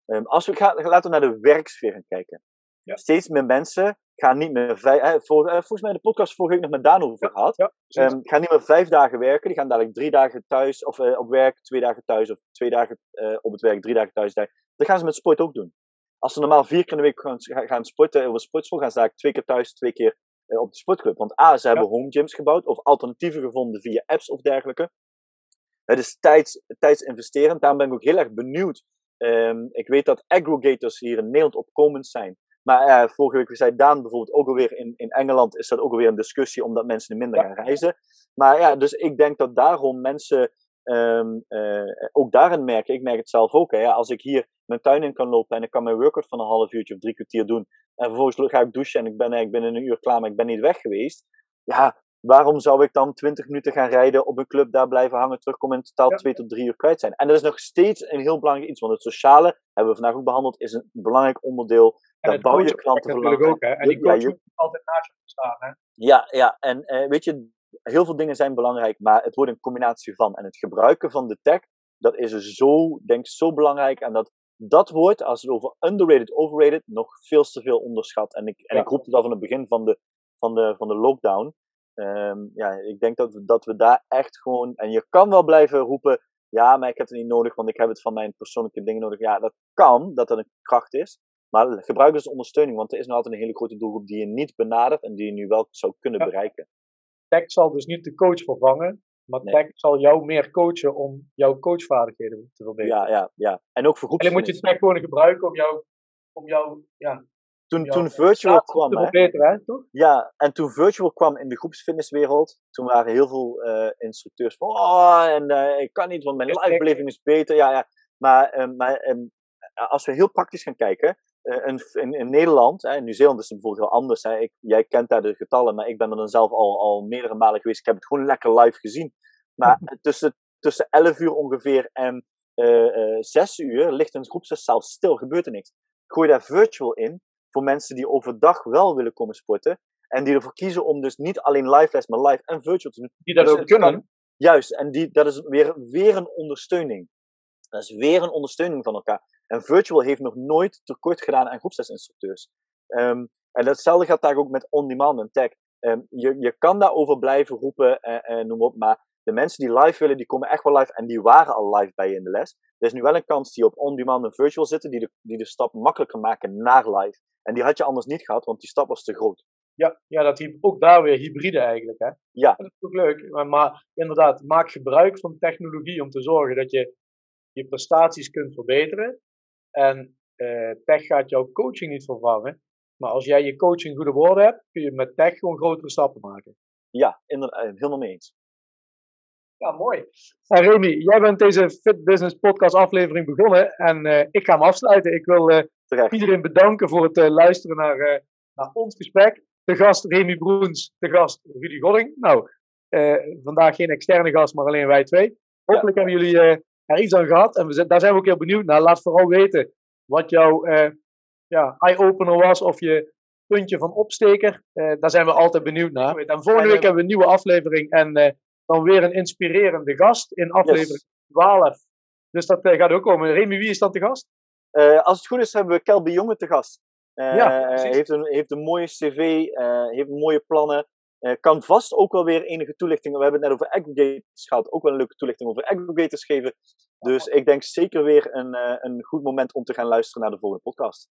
Speaker 2: Ehm, als we gaan, laten we naar de werksfeer gaan kijken.
Speaker 3: Ja.
Speaker 2: Steeds meer mensen gaan niet meer vijf. Hè, voor, eh, volgens mij in de podcast vorige week nog met Daan over gehad.
Speaker 3: Ja.
Speaker 2: Ehm, gaan niet meer vijf dagen werken. Die gaan dadelijk drie dagen thuis of eh, op werk, twee dagen thuis of twee dagen eh, op het werk, drie dagen thuis. Dat gaan ze met sport ook doen. Als ze normaal vier keer in de week gaan, gaan sporten een sportschool, gaan ze eigenlijk twee keer thuis, twee keer eh, op de sportclub. Want A, ze hebben home gyms gebouwd of alternatieven gevonden via apps of dergelijke. Het is tijds, tijdsinvesterend. Daarom ben ik ook heel erg benieuwd. Ehm, ik weet dat aggregators hier in Nederland opkomend zijn. Maar eh, vorige week zei Daan bijvoorbeeld ook alweer in, in Engeland is dat ook alweer een discussie omdat mensen minder
Speaker 3: Ja.
Speaker 2: gaan reizen. Maar ja, dus ik denk dat daarom mensen ehm, eh, ook daarin merk ik, ik merk het zelf ook. Hè, ja, als ik hier mijn tuin in kan lopen en ik kan mijn workout van een half uurtje of drie kwartier doen. En vervolgens ga ik douchen en ik ben eigenlijk binnen een uur klaar, maar ik ben niet weg geweest. Ja, waarom zou ik dan 20 minuten gaan rijden op een club, daar blijven hangen, terugkomen en in totaal twee tot drie uur kwijt zijn? En dat is nog steeds een heel belangrijk iets, want het sociale, hebben we vandaag ook behandeld, is een belangrijk onderdeel.
Speaker 3: En
Speaker 2: Daar bouw je klanten
Speaker 3: natuurlijk ook, hè? En die
Speaker 2: Ja,
Speaker 3: coach
Speaker 2: je-
Speaker 3: moet altijd naast je staan, hè?
Speaker 2: Ja, ja, en eh, weet je, heel veel dingen zijn belangrijk, maar het wordt een combinatie van. En het gebruiken van de tech, dat is zo, denk ik, zo belangrijk. En dat, dat wordt, als het over underrated, overrated, nog veel te veel onderschat. En ik, en
Speaker 3: Ja.
Speaker 2: ik roepte dat van het begin van de, van de, van de lockdown. Ehm, ja, ik denk dat we, dat we daar echt gewoon, en je kan wel blijven roepen, ja, maar ik heb het niet nodig, want ik heb het van mijn persoonlijke dingen nodig. Ja, dat kan, dat dat een kracht is. Maar gebruik dus ondersteuning, want er is nog altijd een hele grote doelgroep die je niet benadert en die je nu wel zou kunnen
Speaker 3: Ja.
Speaker 2: bereiken.
Speaker 3: Tech zal dus niet de coach vervangen, maar
Speaker 2: Nee.
Speaker 3: tech zal jou meer coachen om jouw coachvaardigheden te verbeteren.
Speaker 2: Ja, ja, ja. En ook voor
Speaker 3: En dan moet je
Speaker 2: groepsfitness.
Speaker 3: tech gewoon gebruiken om jou, om jou ja,
Speaker 2: Toen,
Speaker 3: jouw
Speaker 2: toen virtual kwam, hè,
Speaker 3: verbeteren, hè, toch?
Speaker 2: Ja, en toen virtual kwam in de groepsfitnesswereld, toen waren heel veel eh, instructeurs van, oh, en eh, ik kan niet, want mijn livebeleving is beter. Ja, ja. Maar, eh, maar ehm, als we heel praktisch gaan kijken, in, in, in Nederland, hè, in Nieuw-Zeeland is het bijvoorbeeld heel anders. Hè. Ik, jij kent daar de getallen, maar ik ben er dan zelf al, al meerdere malen geweest. Ik heb het gewoon lekker live gezien. Maar tussen, tussen 11 uur ongeveer en eh, eh, 6 uur ligt een groepsles zelfs stil, gebeurt er niks. Gooi daar virtual in voor mensen die overdag wel willen komen sporten. En die ervoor kiezen om dus niet alleen live les, maar live en virtual te doen.
Speaker 3: Die dat
Speaker 2: Dus
Speaker 3: ook kunnen.
Speaker 2: kan- Juist, en die, dat is weer, weer een ondersteuning. Dat is weer een ondersteuning van elkaar. En virtual heeft nog nooit tekort gedaan aan groepslesinstructeurs. Ehm en datzelfde gaat daar ook met on-demand en tech. Ehm, je, je kan daarover blijven roepen en, en noem op, maar de mensen die live willen, die komen echt wel live en die waren al live bij je in de les. Er is nu wel een kans die op on-demand en virtual zitten, die de, die de stap makkelijker maken naar live. En die had je anders niet gehad, want die stap was te groot.
Speaker 3: Ja, ja dat ook daar weer hybride eigenlijk. Hè?
Speaker 2: Ja.
Speaker 3: Dat is ook leuk. Maar, maar inderdaad, maak gebruik van technologie om te zorgen dat je je prestaties kunt verbeteren. En eh, tech gaat jouw coaching niet vervangen. Maar als jij je coaching goed op orde hebt, kun je met tech gewoon grotere stappen maken.
Speaker 2: Ja, inderdaad, eh, helemaal mee eens.
Speaker 3: Ja, mooi. En Remy, jij bent deze Fit Business podcast aflevering begonnen. En eh, ik ga hem afsluiten. Ik wil eh, iedereen bedanken voor het eh, luisteren naar, eh, naar ons gesprek. De gast Remy Broens, de gast Rudy Godding. Nou, eh, vandaag geen externe gast, maar alleen wij twee. Hopelijk hebben jullie eh, er iets aan gehad. En we zijn, daar zijn we ook heel benieuwd naar. Laat vooral weten wat jouw eh, ja, eye-opener was of je puntje van opsteker. Eh, daar zijn we altijd benieuwd naar. En volgende
Speaker 2: En,
Speaker 3: week
Speaker 2: eh,
Speaker 3: hebben we een nieuwe aflevering. En dan weer een inspirerende gast in aflevering
Speaker 2: Yes.
Speaker 3: 12. Dus dat gaat ook komen. Remy, wie is dan te gast?
Speaker 2: Als het goed is, hebben we Kelby Jonge te gast.
Speaker 3: Ja,
Speaker 2: heeft, een, heeft een mooie cv, heeft mooie plannen. Eh, kan vast ook wel weer enige toelichting. We hebben het net over aggregators gehad. Ook wel een leuke toelichting over aggregators geven. Dus ik denk zeker weer een, eh, een goed moment om te gaan luisteren naar de volgende podcast.